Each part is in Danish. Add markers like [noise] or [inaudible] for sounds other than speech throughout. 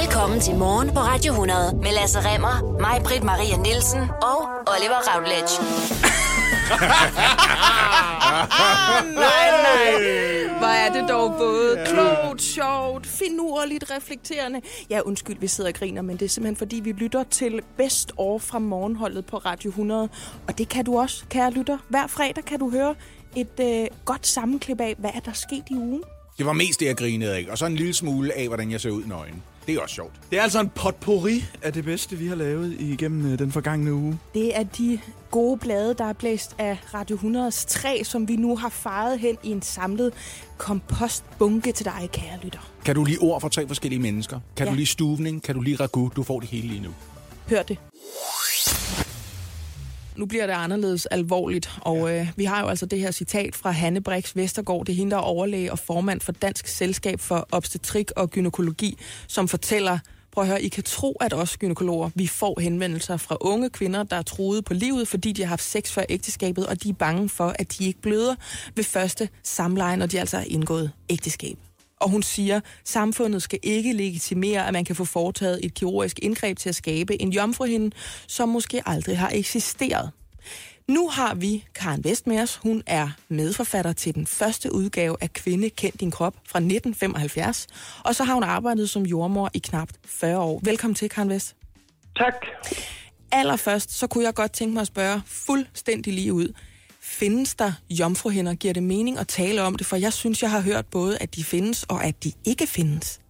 Velkommen til Morgen på Radio 100 med Lasse Remmer, mig, Britt Maria Nielsen og Oliver Routledge. [laughs] nej, nej. Hvor er det dog både klogt, sjovt, finurligt, reflekterende. Ja, undskyld, vi sidder og griner, men det er simpelthen fordi, vi lytter til Best År fra morgenholdet på Radio 100. Og det kan du også, kære lytter. Hver fredag kan du høre et øh, godt sammenklip af, hvad er der sket i ugen. Det var mest det, jeg grinede af. Og så en lille smule af, hvordan jeg ser ud nøgen. Det er også sjovt. Det er altså en potpourri af det bedste, vi har lavet igennem øh, den forgangne uge. Det er de gode blade, der er blæst af Radio 100's træ, som vi nu har faret hen i en samlet kompostbunke til dig, kære lytter. Kan du lige ord for tre forskellige mennesker? Kan Ja. du lige stuvning? Kan du lige ragu? Du får det hele lige nu. Hør det. Nu bliver det anderledes alvorligt, og øh, vi har jo altså det her citat fra Hanne Brix Vestergaard, det er hende, der er overlæge og formand for Dansk Selskab for Obstetrik og Gynækologi, som fortæller, prøv at høre, I kan tro, at os gynækologer, vi får henvendelser fra unge kvinder, der er truet på livet, fordi de har haft sex før ægteskabet, og de er bange for, at de ikke bløder ved første samleje, når de altså har indgået ægteskab. Og hun siger, samfundet skal ikke legitimere, at man kan få foretaget et kirurgisk indgreb til at skabe en jomfruhinde, som måske aldrig har eksisteret. Nu har vi Karen Vest med os. Hun er medforfatter til den første udgave af Kvinde Kend Din Krop fra 1975. Og så har hun arbejdet som jordmor i knap 40 år. Velkommen til, Karen Vest. Tak. Allerførst, så kunne jeg godt tænke mig at spørge fuldstændig lige ud. Findes der jomfruhinder? Giver det mening at tale om det? For jeg synes, jeg har hørt både, at de findes, og at de ikke findes.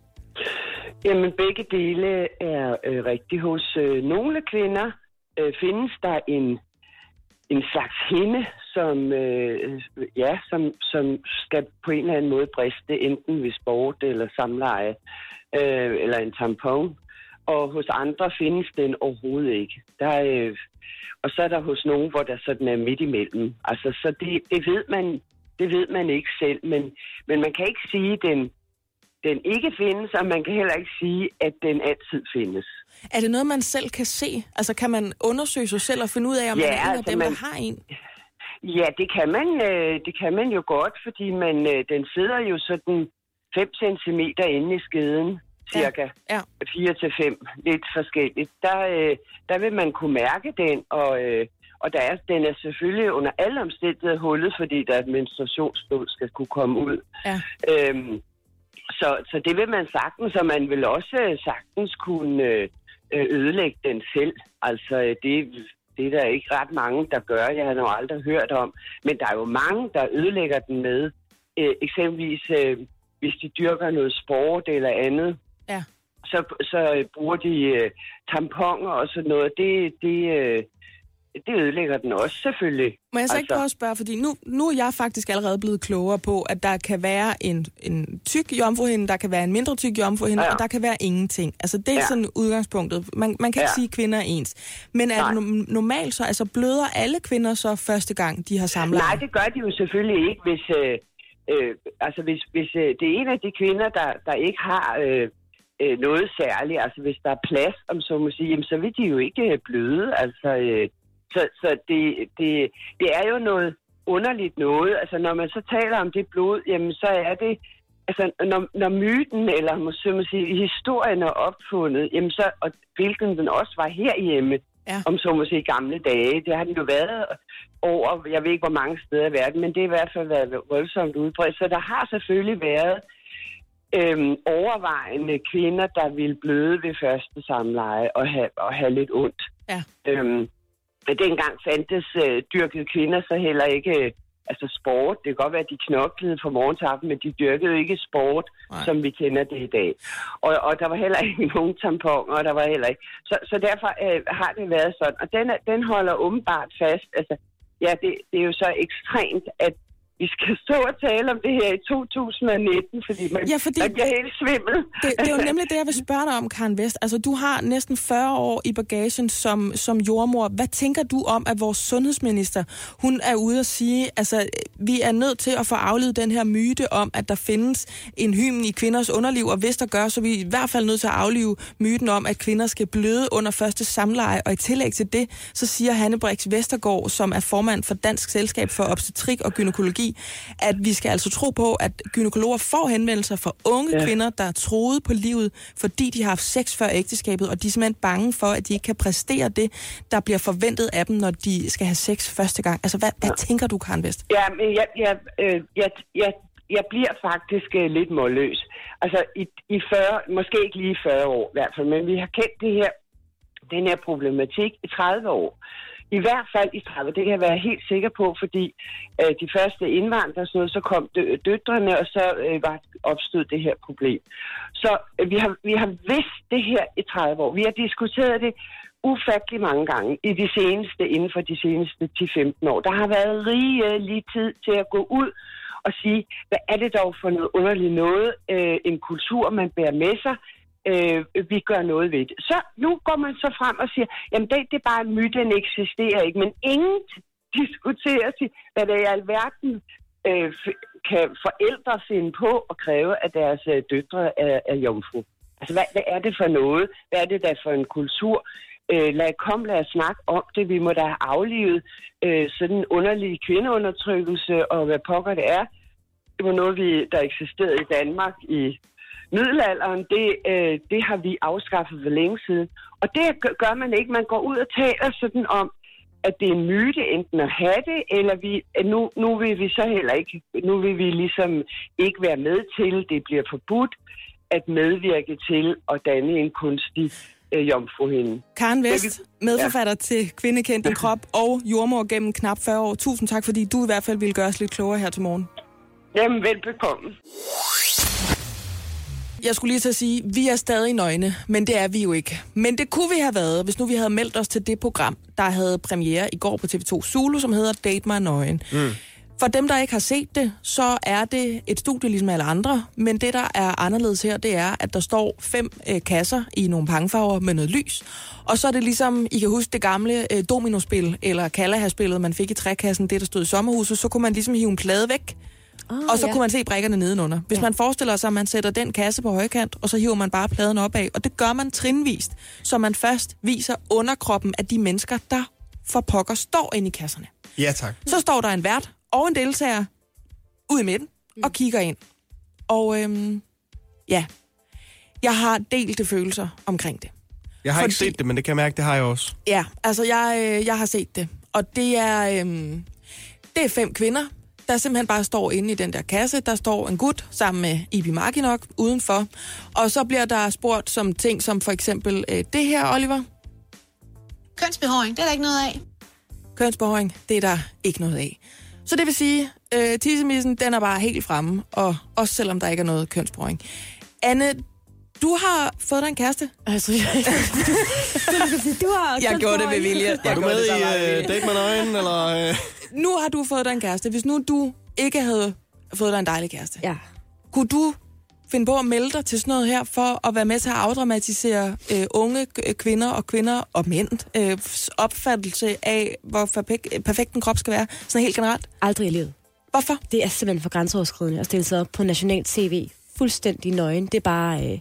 Jamen, begge dele er øh, rigtigt. Hos øh, nogle kvinder øh, findes der en, en slags hende, som, øh, ja, som, som skal på en eller anden måde briste, enten ved sport eller samleje, øh, eller en tampon. Og hos andre findes den overhovedet ikke. Der er, øh, og så er der hos nogen, hvor der sådan er midt imellem. Altså, så det, det, ved man, det ved man ikke selv, men, men man kan ikke sige, at den, den ikke findes, og man kan heller ikke sige, at den altid findes. Er det noget, man selv kan se? Altså, kan man undersøge sig selv og finde ud af, om Ja, man er en af altså, dem, man- der har en? Ja, det kan man, øh, det kan man jo godt, fordi man, øh, den sidder jo sådan 5 cm inde i skeden, cirka. Ja. 4 til 5, lidt forskelligt. Der, øh, der vil man kunne mærke den, og, øh, og der er, den er selvfølgelig under alle omstændigheder hullet, fordi der er et menstruationsblod skal kunne komme ud. Ja. Øhm, så, så det vil man sagtens, og man vil også øh, sagtens kunne øh, øh, ødelægge den selv. Altså, det, det er der ikke ret mange, der gør. Jeg har nok aldrig hørt om. Men der er jo mange, der ødelægger den med. Øh, eksempelvis, øh, hvis de dyrker noget sport eller andet, Ja. Så, så øh, bruger de øh, tamponer og sådan noget. Det, det, øh, det ødelægger den også, selvfølgelig. Må jeg så ikke Altså- prøve at spørge, fordi nu, nu er jeg faktisk allerede blevet klogere på, at der kan være en, en tyk jomfruhinde, der kan være en mindre tyk jomfruhinde, ja. Og der kan være ingenting. Altså det er ja. Sådan udgangspunktet. Man, man kan ikke Ja. sige, at kvinder er ens. Men er det no- normalt så, altså bløder alle kvinder så første gang, de har samlet? Nej, det gør de jo selvfølgelig ikke, hvis, øh, øh, altså hvis, hvis øh, det er en af de kvinder, der, der ikke har øh, øh, noget særligt, altså hvis der er plads, om så må sige, jamen, så vil de jo ikke øh, bløde. Altså, øh, så så det, det, det er jo noget underligt noget. Altså når man så taler om det blod, jamen så er det, altså når, når myten, eller må så må sige, historien er opfundet, jamen så, og hvilken den også var herhjemme, Ja. om så må sige gamle dage. Det har den jo været over, jeg ved ikke hvor mange steder i verden, men det har i hvert fald været voldsomt udbredt. Så der har selvfølgelig været øhm, overvejende kvinder, der ville bløde ved første samleje og have, og have lidt ondt. Ja. Øhm, men dengang fandtes øh, dyrkede kvinder så heller ikke øh, altså sport. Det kan godt være, at de knoklede fra morgen til aften, men de dyrkede ikke sport, Nej. Som vi kender det i dag. Og, og der var heller ikke [laughs] nogen tamponer, og der var heller ikke... Så, så derfor øh, har det været sådan. Og den, den holder åbenbart fast. Altså, ja, det, det er jo så ekstremt, at vi skal stå og tale om det her i 2019, fordi man, Ja, fordi- man bliver helt svimmel. Det, det er jo nemlig det, jeg vil spørge dig om, Karen Vest. Altså, du har næsten 40 år i bagagen som, som jordmor. Hvad tænker du om, at vores sundhedsminister, hun er ude at sige, altså, vi er nødt til at få aflevet den her myte om, at der findes en hymen i kvinders underliv, og hvis der gør, så er vi i hvert fald nødt til at aflive myten om, at kvinder skal bløde under første samleje. Og i tillæg til det, så siger Hanne Brix Vestergaard, som er formand for Dansk Selskab for Obstetrik og Gynækologi, fordi, at vi skal altså tro på, at gynekologer får henvendelser fra unge ja. Ja. kvinder, der er troet på livet, fordi de har haft sex før ægteskabet, og de er simpelthen bange for, at de ikke kan præstere det, der bliver forventet af dem, når de skal have sex første gang. Altså, hvad, hvad tænker du, Karen Vest? Ja, men jeg, jeg, øh, jeg, jeg, jeg bliver faktisk øh, lidt målløs. Altså i, i 40, måske ikke lige 40 år i hvert fald, men vi har kendt det her, den her problematik i 30 år. I hvert fald i 30, det kan jeg være helt sikker på, fordi øh, de første indvandrere, sådan noget, så kom dø- døtrene, og så øh, var opstod det her problem. Så øh, vi, har, vi har vidst det her i 30 år. Vi har diskuteret det ufattelig mange gange i de seneste, inden for de seneste 10-15 år. Der har været rigelig tid til at gå ud og sige, hvad er det dog for noget underligt noget, øh, en kultur, man bærer med sig, øh, vi gør noget ved det. Så nu går man så frem og siger, jamen det, det er bare en myte, den eksisterer ikke, men ingen [laughs] diskuterer sig, hvad det er i alverden øh, kan forældre finde på at kræve, at deres øh, døtre er, er jomfru. Altså, hvad, hvad er det for noget? Hvad er det der for en kultur? Øh, lad kom, lad os snakke om det. Vi må da have aflivet øh, sådan en underlig kvindeundertrykkelse, og hvad pokker det er. Det var noget, vi, der eksisterede i Danmark i middelalderen. Det, øh, det har vi afskaffet for længe siden. Og det gør- man ikke. Man går ud og taler sådan om, at det er en myte enten at have det, eller vi, nu, nu vil vi så heller ikke, nu vil vi ligesom ikke være med til, det bliver forbudt at medvirke til at danne en kunstig øh, jomfruhinde. Karen Vest, medforfatter til Kvindekendt din [laughs] krop og jordmor gennem knap 40 år. Tusind tak, fordi du i hvert fald ville gøre os lidt klogere her til morgen. Jamen, velbekomme. Jeg skulle lige så sige, vi er stadig nøgne, men det er vi jo ikke. Men det kunne vi have været, hvis nu vi havde meldt os til det program, der havde premiere i går på TV2 Zulu, som hedder Date mig nøgen. Mm. For dem, der ikke har set det, så er det et studie ligesom alle andre, men det, der er anderledes her, det er, at der står fem øh, kasser i nogle pangefarver med noget lys, og så er det ligesom, I kan huske det gamle øh, dominospil, eller Kalaha-spillet, man fik i trækassen, det der stod i sommerhuset, så kunne man ligesom hive en plade væk, Oh, og så ja. kunne man se brækkerne nedenunder. Hvis ja. man forestiller sig, at man sætter den kasse på højkant, og så hiver man bare pladen opad, og det gør man trinvist, så man først viser underkroppen af de mennesker, der for pokker står inde i kasserne. Ja, tak. Så står der en vært og en deltager ud i midten og kigger ind. Og øhm, ja, jeg har delte følelser omkring det. Jeg har ikke Fordi- set det, men det kan jeg mærke, det har jeg også. Ja, altså jeg, øh, jeg har set det. Og det er, øhm, det er fem kvinder, der simpelthen bare står inde i den der kasse. Der står en gut sammen med Ibi Markinok udenfor. Og så bliver der spurgt som ting som for eksempel øh, det her, Oliver. Kønsbehåring, det er der ikke noget af. Kønsbehåring, det er der ikke noget af. Så det vil sige, øh, tissemissen, den er bare helt fremme, og også selvom der ikke er noget kønsbehåring. Anne, du har fået dig en kæreste. Altså, jeg, [laughs] du har Jeg gjorde det med vilje. Jeg du med i uh, Date med nøgen, eller... Uh... Nu har du fået dig en kæreste. Hvis nu du ikke havde fået dig en dejlig kæreste, ja. kunne du finde på at melde dig til sådan noget her, for at være med til at afdramatisere øh, unge k- kvinder og kvinder og mænd øh, opfattelse af, hvor perfekt, perfekt en krop skal være, sådan helt generelt? Aldrig i livet. Hvorfor? Det er simpelthen for grænseoverskridende at stille sig op på national tv. Fuldstændig nøgen. Det er bare... Øh,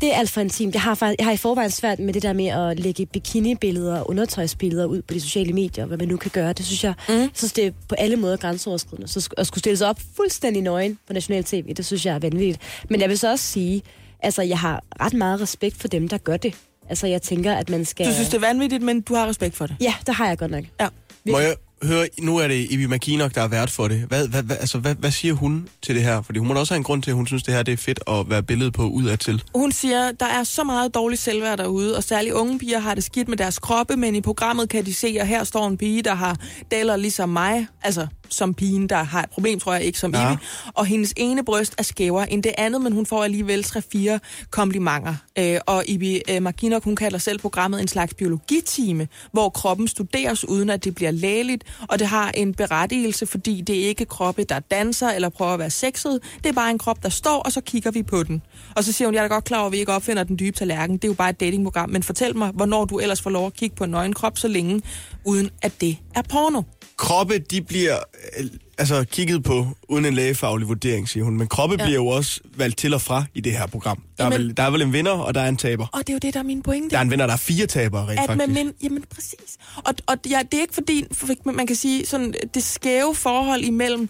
det er alt for intimt. Jeg har, faktisk, jeg har i forvejen svært med det der med at lægge bikini-billeder og undertøjsbilleder ud på de sociale medier, hvad man nu kan gøre. Det synes jeg, mm. jeg synes, det er på alle måder grænseoverskridende. Så at skulle stille sig op fuldstændig nøgen på national tv, det synes jeg er vanvittigt. Men jeg vil så også sige, altså jeg har ret meget respekt for dem, der gør det. Altså jeg tænker, at man skal... Du synes, det er vanvittigt, men du har respekt for det. Ja, det har jeg godt nok. Ja. Må jeg høre, nu er det Ibi McKinnock, der er vært for det. Hvad, hvad, hvad, altså, hvad, hvad siger hun til det her? Fordi hun må da også have en grund til, at hun synes, det her det er fedt at være billedet på udadtil. Hun siger, der er så meget dårlig selvværd derude, og særligt unge piger har det skidt med deres kroppe, men i programmet kan de se, at her står en pige, der har daler ligesom mig, altså som pigen, der har et problem, tror jeg ikke, som Ja. Ivi, og hendes ene bryst er skævere end det andet, men hun får alligevel 3-4 komplimenter. Øh, og Ibi øh, Markinok, hun kalder selv programmet en slags biologitime, hvor kroppen studeres uden at det bliver lægeligt, og det har en berettigelse, fordi det er ikke kroppe, der danser eller prøver at være sexet. Det er bare en krop, der står, og så kigger vi på den. Og så siger hun, jeg er da godt klar over, at vi ikke opfinder den dybe tallerken. Det er jo bare et datingprogram, men fortæl mig, hvornår du ellers får lov at kigge på en nøgen krop så længe, uden at det er porno. Kroppe, de bliver øh, altså, kigget på uden en lægefaglig vurdering, siger hun. Men kroppe ja. Bliver jo også valgt til og fra i det her program. Der er, Jamen- vel, der er vel en vinder, og der er en taber. Og det er jo det, der er min pointe. Der er en vinder, der er fire tabere, rent at faktisk. med min, jamen præcis. Og, og ja, det er ikke fordi, for man kan sige, sådan det skæve forhold imellem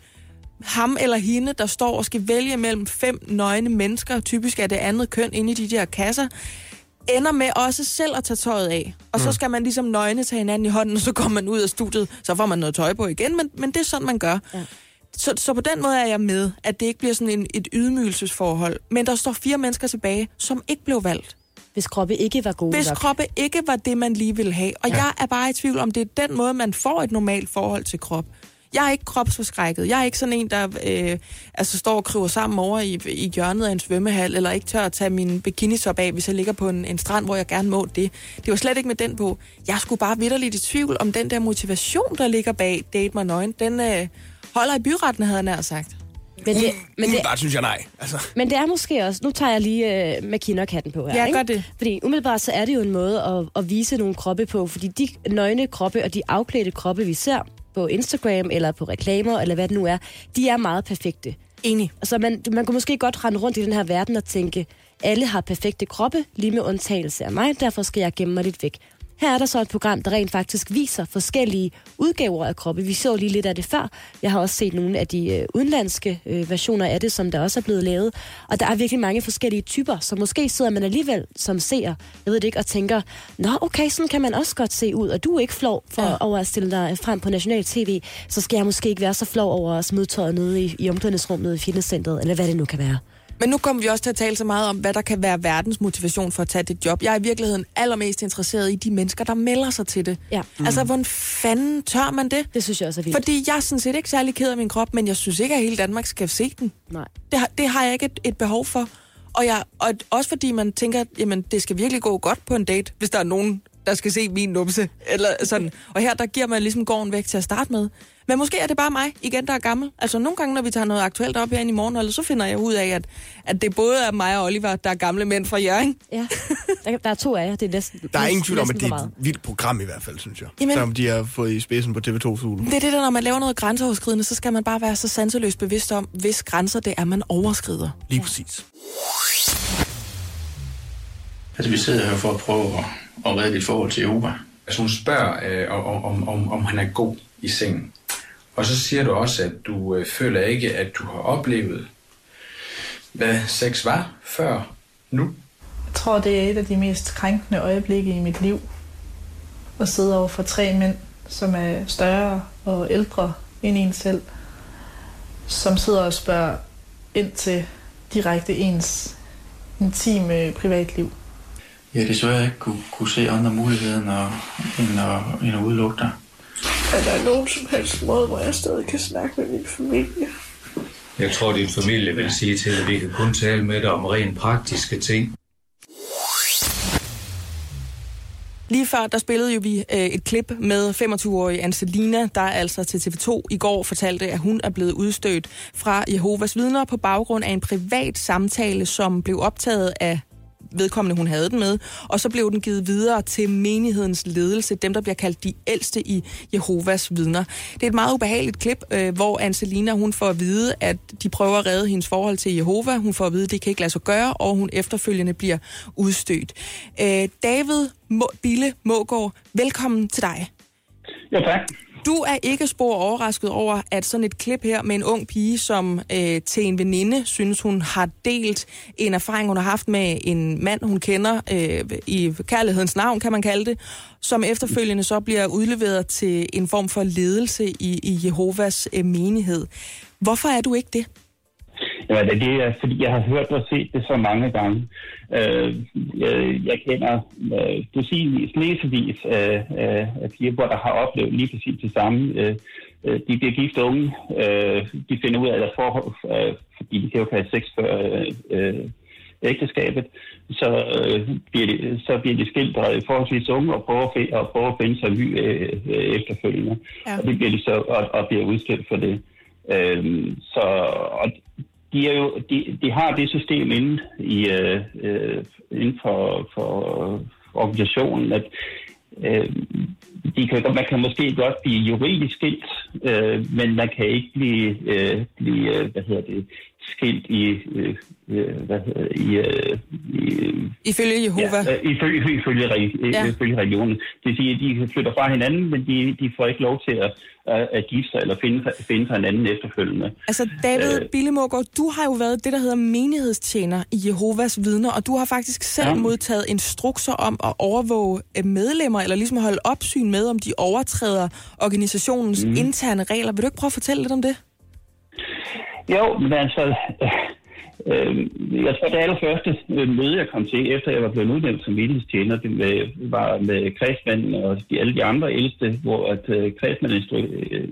ham eller hende, der står og skal vælge mellem fem nøgne mennesker, typisk er det andet køn inde i de der kasser, ender med også selv at tage tøjet af. Og så skal man ligesom nøgne tage hinanden i hånden, og så går man ud af studiet, så får man noget tøj på igen, men, men det er sådan, man gør. Ja. Så, så på den måde er jeg med, at det ikke bliver sådan en, et ydmygelsesforhold. Men der står fire mennesker tilbage, som ikke blev valgt. Hvis kroppe ikke var gode Hvis nok. kroppe ikke var det, man lige ville have. Og ja. jeg er bare i tvivl om, det er den måde, man får et normalt forhold til krop. Jeg er ikke kropsforskrækket. Jeg er ikke sådan en, der øh, altså står og kryver sammen over i, i hjørnet af en svømmehal, eller ikke tør at tage min bikinitop af, hvis jeg ligger på en, en strand, hvor jeg gerne må det. Det var slet ikke med den på. Jeg skulle bare vidderligt i tvivl om den der motivation, der ligger bag Date mig nøgen. Den øh, holder i byretten, havde jeg nær sagt. Men det, men, det, Umiddelbart synes jeg nej. Altså, men det er måske også... Nu tager jeg lige øh, McKinnock-hatten på her. Ja, ikke? gør det. Fordi umiddelbart så er det jo en måde at, at vise nogle kroppe på. Fordi de nøgne kroppe og de afklædte kroppe, vi ser på Instagram eller på reklamer, eller hvad det nu er, de er meget perfekte. Enig. Altså man, man kunne måske godt rende rundt i den her verden og tænke, alle har perfekte kroppe, lige med undtagelse af mig, derfor skal jeg gemme mig lidt væk. Her er der så et program, der rent faktisk viser forskellige udgaver af kroppe. Vi så lige lidt af det før. Jeg har også set nogle af de øh, udenlandske øh, versioner af det, som der også er blevet lavet. Og der er virkelig mange forskellige typer, så måske sidder man alligevel som seer, jeg ved det ikke, og tænker, nå okay, sådan kan man også godt se ud, og du er ikke flov for Ja. over at stille dig frem på national tv, så skal jeg måske ikke være så flov over at smide tøjet nede i, i omklædningsrummet i fitnesscenteret, eller hvad det nu kan være. Men nu kommer vi også til at tale så meget om, hvad der kan være verdens motivation for at tage det job. Jeg er i virkeligheden allermest interesseret i de mennesker, der melder sig til det. Ja. Mm. Altså, hvordan fanden tør man det? Det synes jeg også er vildt. Fordi jeg er sådan set ikke særlig ked af min krop, men jeg synes ikke, at hele Danmark skal se den. Nej. Det har, det har jeg ikke et, et behov for. Og, jeg, og også fordi man tænker, jamen det skal virkelig gå godt på en date, hvis der er nogen, der skal se min numse. Eller sådan. Og her der giver man ligesom gården væk til at starte med. Men måske er det bare mig, igen, der er gammel. Altså nogle gange, når vi tager noget aktuelt op herinde i morgen, så finder jeg ud af, at, at det både er mig og Oliver, der er gamle mænd fra Jørgen. Ja, der, der er to af jer. Det er næsten der er ingen tvivl om, at det er et vildt program i hvert fald, synes jeg. Jamen- Selvom de har fået i spidsen på TV2 Zulu. Det er det der, når man laver noget grænseoverskridende, så skal man bare være så sanseløst bevidst om, hvis grænser det er, man overskrider. Lige præcis. Altså, vi sidder her for at prøve at, at redde dit forhold til Jehova. Altså hun spørger, øh, om, om, om, om han er god i sengen. Og så siger du også, at du øh, føler ikke, at du har oplevet, hvad sex var før nu. Jeg tror, det er et af de mest krænkende øjeblikke i mit liv. At sidde over for tre mænd, som er større og ældre end en selv. Som sidder og spørger ind til direkte ens intime privatliv. Jeg har desværre ikke kunne, kunne se andre muligheder end at, end at, end at udelukke dig. Er der nogen som helst måde, hvor jeg stadig kan snakke med min familie? Jeg tror, din familie vil sige til, at vi kan kun tale med dig om rent praktiske ting. Lige før, der spillede jo vi øh, et klip med 25-årige Anselina, der altså til TV2 i går fortalte, at hun er blevet udstødt fra Jehovas vidner på baggrund af en privat samtale, som blev optaget af vedkommende, hun havde den med, og så blev den givet videre til menighedens ledelse, dem der bliver kaldt de ældste i Jehovas vidner. Det er et meget ubehageligt klip, øh, hvor Anselina hun får at vide, at de prøver at redde hendes forhold til Jehova. Hun får at vide, at det kan ikke lade sig gøre, og hun efterfølgende bliver udstødt. Øh, David Må- Bille Mågård, velkommen til dig. Ja, tak. Du er ikke spor overrasket over, at sådan et klip her med en ung pige, som øh, til en veninde synes, hun har delt en erfaring, hun har haft med en mand, hun kender øh, i kærlighedens navn, kan man kalde det, som efterfølgende så bliver udleveret til en form for ledelse i, i Jehovas øh, menighed. Hvorfor er du ikke det? Jamen, det er, fordi jeg har hørt og set det så mange gange. Øh, jeg, jeg kender øh, dusinvis, læsevis af, af, af piger, hvor der har oplevet lige præcis det samme. Øh, øh, de bliver gift unge, øh, de finder ud af deres forhold, øh, fordi de kan jo ikke have sex før øh, øh, ægteskabet. Så, øh, bliver de, så bliver de skilt er forholdsvis unge og prøver, at og prøver at finde sig ny øh, øh, efterfølgende. Ja. Og det bliver de så og, og bliver udskilt for det. Øhm, så og de, er jo, de, de har det system inden, i, øh, øh, inden for, for organisationen, at øh, de kan, man kan måske godt blive juridisk skilt, øh, men man kan ikke blive, øh, blive øh, hvad hedder det, skilt i, øh, øh, hvad hedder, i, øh, i Ifølge Jehova? Ja, øh, ifølge, ifølge, re- Ja. ifølge religionen. Det vil sige, at de flytter fra hinanden, men de, de får ikke lov til at, at, gifte sig eller finde, finde sig hinanden efterfølgende. Altså, David Øh. Billemågaard, du har jo været det, der hedder menighedstjener i Jehovas vidner, og du har faktisk selv ja. Modtaget instrukser om at overvåge øh, medlemmer, eller ligesom holde opsyn med, om de overtræder organisationens mm. Interne regler. Vil du ikke prøve at fortælle lidt om det? Jo, men altså, øh, jeg tror, det allerførste øh, møde, jeg kom til, efter jeg var blevet udnævnt som menighedsstjener, det med, var med kredsmanden og de, alle de andre ældste, hvor at øh, kredsmanden instru- øh,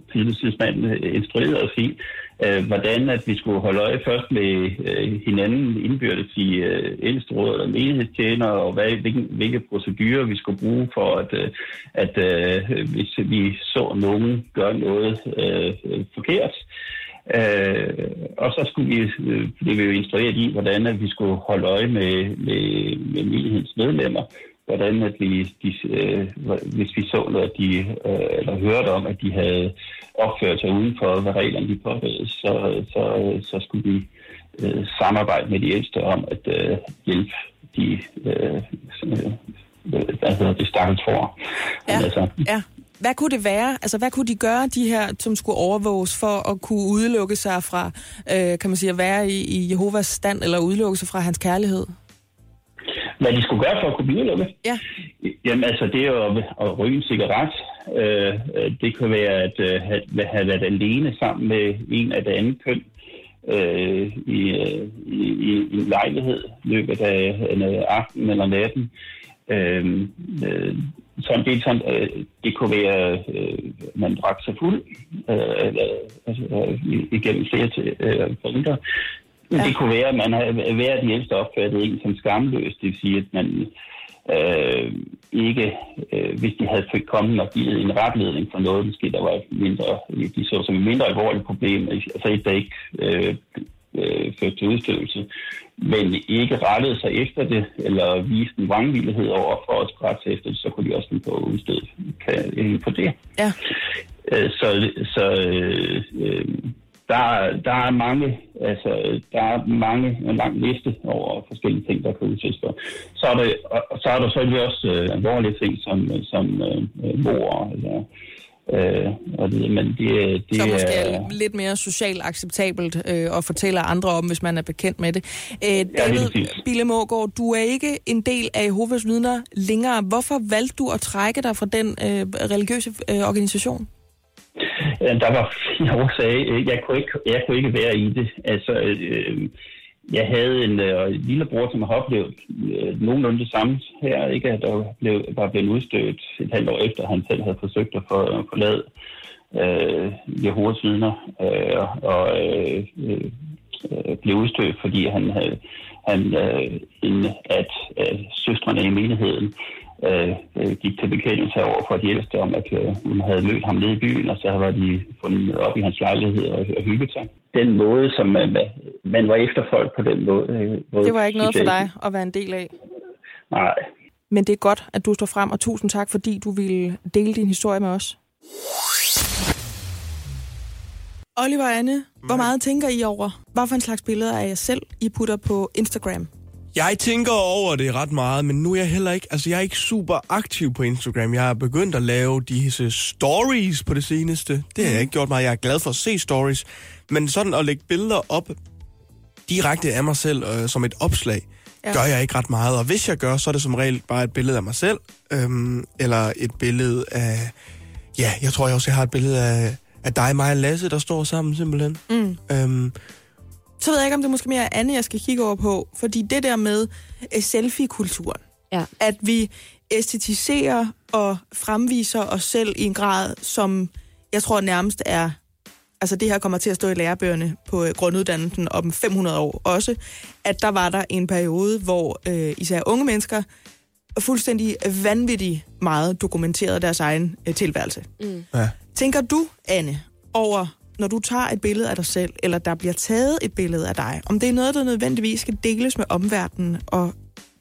øh, instruerede os i, øh, hvordan at vi skulle holde øje først med øh, hinanden indbyrdes i øh, ældste råd eller menighedstjener, og hvad, hvilke, hvilke procedurer vi skulle bruge for, at, øh, at øh, hvis vi så nogen gøre noget øh, forkert, Øh, og så skulle vi, øh, blev vi jo instrueret i, hvordan at vi skulle holde øje med, med, med menighedens medlemmer. Hvordan at vi, de, øh, hvis vi så noget, at de, øh, eller hørte om, at de havde opført sig uden for, hvad reglerne de påbød, så, så, så skulle vi øh, samarbejde med de ældste om at øh, hjælpe de, øh, sådan, øh, hvad hedder det, stakkels for. Ja. Altså, Ja. Hvad kunne det være? Altså, hvad kunne de gøre, de her, som skulle overvåges for at kunne udelukke sig fra, øh, kan man sige, at være i, i Jehovas stand, eller udelukke sig fra hans kærlighed? Hvad de skulle gøre for at kunne blive udelukket? Ja. Jamen altså, det er at, at ryge en cigaret. Øh, øh, det kan være at øh, have, have været alene sammen med en af det andet køn øh, i, øh, i, i, en lejlighed løbet af en aften eller natten. Øh, øh, sådan, det, sådan, øh, det kunne være, øh, man drak sig fuld øh, altså, øh, igennem flere til, øh, punkter. Men det kunne være, at man har været de ældste opfattet en som skamløs. Det vil sige, at man øh, ikke, øh, hvis de havde fået kommet og givet en retledning for noget, måske der var mindre, de så som et mindre alvorligt problem, altså et, der ikke øh, øh, førte til udstødelse, men ikke rettede sig efter det, eller viste en vrangvillighed over for at rette sig efter det, så kunne de også få udstød kan, på det. Ja. Øh, Så, så øh, øh, der, der er mange, altså, der er mange, en lang liste over forskellige ting, der kan udsættes for. Så er der, så er der selvfølgelig også øh, alvorlige ting, som, som øh, mor, eller, øh, og det, men det, det Så måske er... er lidt mere socialt acceptabelt øh, at fortælle andre om, hvis man er bekendt med det. Øh, David præcis. Bille Mågaard, du er ikke en del af Jehovas vidner længere. Hvorfor valgte du at trække dig fra den øh, religiøse øh, organisation? Ja, Der var flere årsager. Jeg kunne ikke, jeg kunne ikke være i det. Altså, øh, jeg havde en øh, lillebror, som har oplevet øh, nogenlunde det samme her, ikke? At der blev, var blevet udstødt et halvt år efter, at han selv havde forsøgt at få, forlade øh, Jehovas vidner, øh, og øh, øh, blev udstødt, fordi han havde han, øh, en, at øh, søstrene i menigheden øh, øh, gik til bekendelse over for de ældste om, at øh, hun havde mødt ham nede i byen, og så var de fundet op i hans lejlighed og, og hygget sig. Den måde, som man, man var efter folk på den måde. øh, måde Det var ikke noget for jeg dig at være en del af. Nej. Men det er godt, at du står frem, og tusind tak, fordi du ville dele din historie med os. Oliver og Anne, hvor meget tænker I over? Hvad for en slags billeder af jer selv, I putter på Instagram? Jeg tænker over det ret meget, men nu er jeg heller ikke, altså jeg er ikke super aktiv på Instagram. Jeg har begyndt at lave disse stories på det seneste. Det har jeg ikke gjort meget. Jeg er glad for at se stories. Men sådan at lægge billeder op direkte af mig selv øh, som et opslag, Ja. gør jeg ikke ret meget. Og hvis jeg gør, så er det som regel bare et billede af mig selv. Øhm, eller et billede af... Ja, jeg tror jeg også, jeg har et billede af, af dig, mig og Lasse, der står sammen simpelthen. Mm. Øhm, Så ved jeg ikke, om det er måske mere er Anne, jeg skal kigge over på. Fordi det der med øh, selfie-kulturen, ja. at vi æstetiserer og fremviser os selv i en grad, som jeg tror nærmest er... Altså det her kommer til at stå i lærebøgerne på øh, grunduddannelsen om 500 år også, at der var der en periode, hvor øh, især unge mennesker fuldstændig vanvittigt meget dokumenterede deres egen øh, tilværelse. Mm. ja. Tænker du, Anne, over, når du tager et billede af dig selv, eller der bliver taget et billede af dig, om det er noget, der nødvendigvis skal deles med omverdenen, og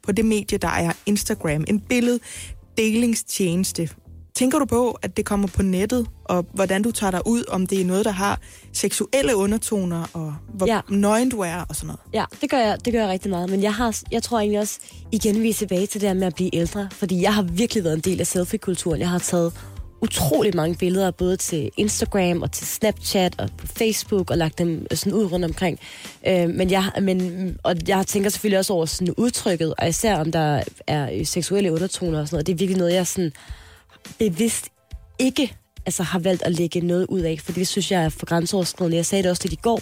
på det medie, der er Instagram, en billeddelingstjeneste, Tænker du på, at det kommer på nettet, og hvordan du tager dig ud, om det er noget, der har seksuelle undertoner, og hvor Ja. nøgen du er, og sådan noget? Ja, det gør jeg, det gør jeg rigtig meget. Men jeg, har, jeg tror egentlig også, igen vi er tilbage til det her med at blive ældre. Fordi jeg har virkelig været en del af selfie-kulturen. Jeg har taget utrolig mange billeder, både til Instagram og til Snapchat og på Facebook, og lagt dem sådan ud rundt omkring. Øh, men jeg, men, og jeg tænker selvfølgelig også over sådan udtrykket, og især om der er øh, seksuelle undertoner og sådan noget. Det er virkelig noget, jeg sådan bevidst ikke altså, har valgt at lægge noget ud af, fordi det synes jeg er for grænseoverskridende. Jeg sagde det også lidt i går,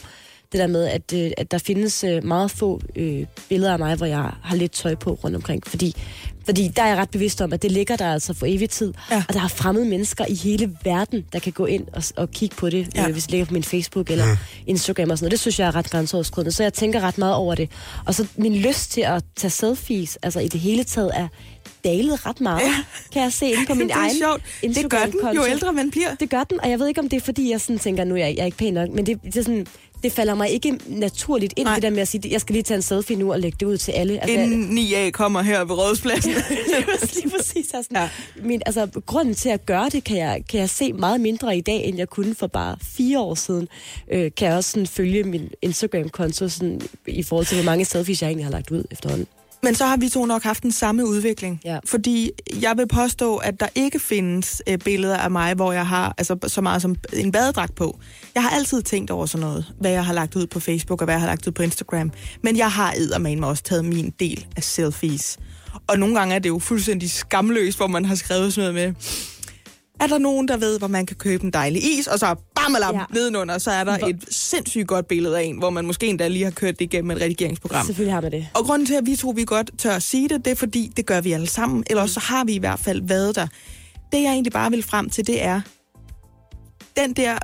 det der med, at, øh, at der findes øh, meget få øh, billeder af mig, hvor jeg har lidt tøj på rundt omkring, fordi, fordi der er jeg ret bevidst om, at det ligger der altså for evig tid, ja. og der er fremmede mennesker i hele verden, der kan gå ind og, og kigge på det, ja. øh, hvis det ligger på min Facebook eller Instagram og sådan noget. Det synes jeg er ret grænseoverskridende, så jeg tænker ret meget over det. Og så min lyst til at tage selfies, altså i det hele taget, er dalet ret meget, ja. kan jeg se inde på [laughs] min Det er egen sjovt. Det gør den, jo Instagram-konto. ældre man bliver. Det gør den, og jeg ved ikke, om det er, fordi jeg sådan tænker, nu er jeg, jeg er ikke pæn nok, men det, det er sådan, det falder mig ikke naturligt ind, Nej. det der med at sige, jeg skal lige tage en selfie nu og lægge det ud til alle. Altså, Inden 9A kommer her ved Rådhuspladsen. [laughs] lige præcis. Altså, ja. min, altså, grunden til at gøre det, kan jeg, kan jeg se meget mindre i dag, end jeg kunne for bare fire år siden. Øh, kan jeg også sådan, følge min Instagram-konto sådan, i forhold til, hvor mange selfies jeg egentlig har lagt ud efterhånden. Men så har vi to nok haft den samme udvikling. Ja. Fordi jeg vil påstå, at der ikke findes øh, billeder af mig, hvor jeg har altså, så meget som en badedragt på. Jeg har altid tænkt over sådan noget, hvad jeg har lagt ud på Facebook og hvad jeg har lagt ud på Instagram. Men jeg har eddermame også taget min del af selfies. Og nogle gange er det jo fuldstændig skamløst, hvor man har skrevet sådan noget med, er der nogen, der ved, hvor man kan købe en dejlig is, og så bammelam ja. nedenunder, så er der et sindssygt godt billede af en, hvor man måske endda lige har kørt det igennem et redigeringsprogram. Selvfølgelig har man det. Og grunden til, at vi to vi godt tør at sige det, det er fordi, det gør vi alle sammen. Eller også så har vi i hvert fald været der. Det, jeg egentlig bare vil frem til, det er den der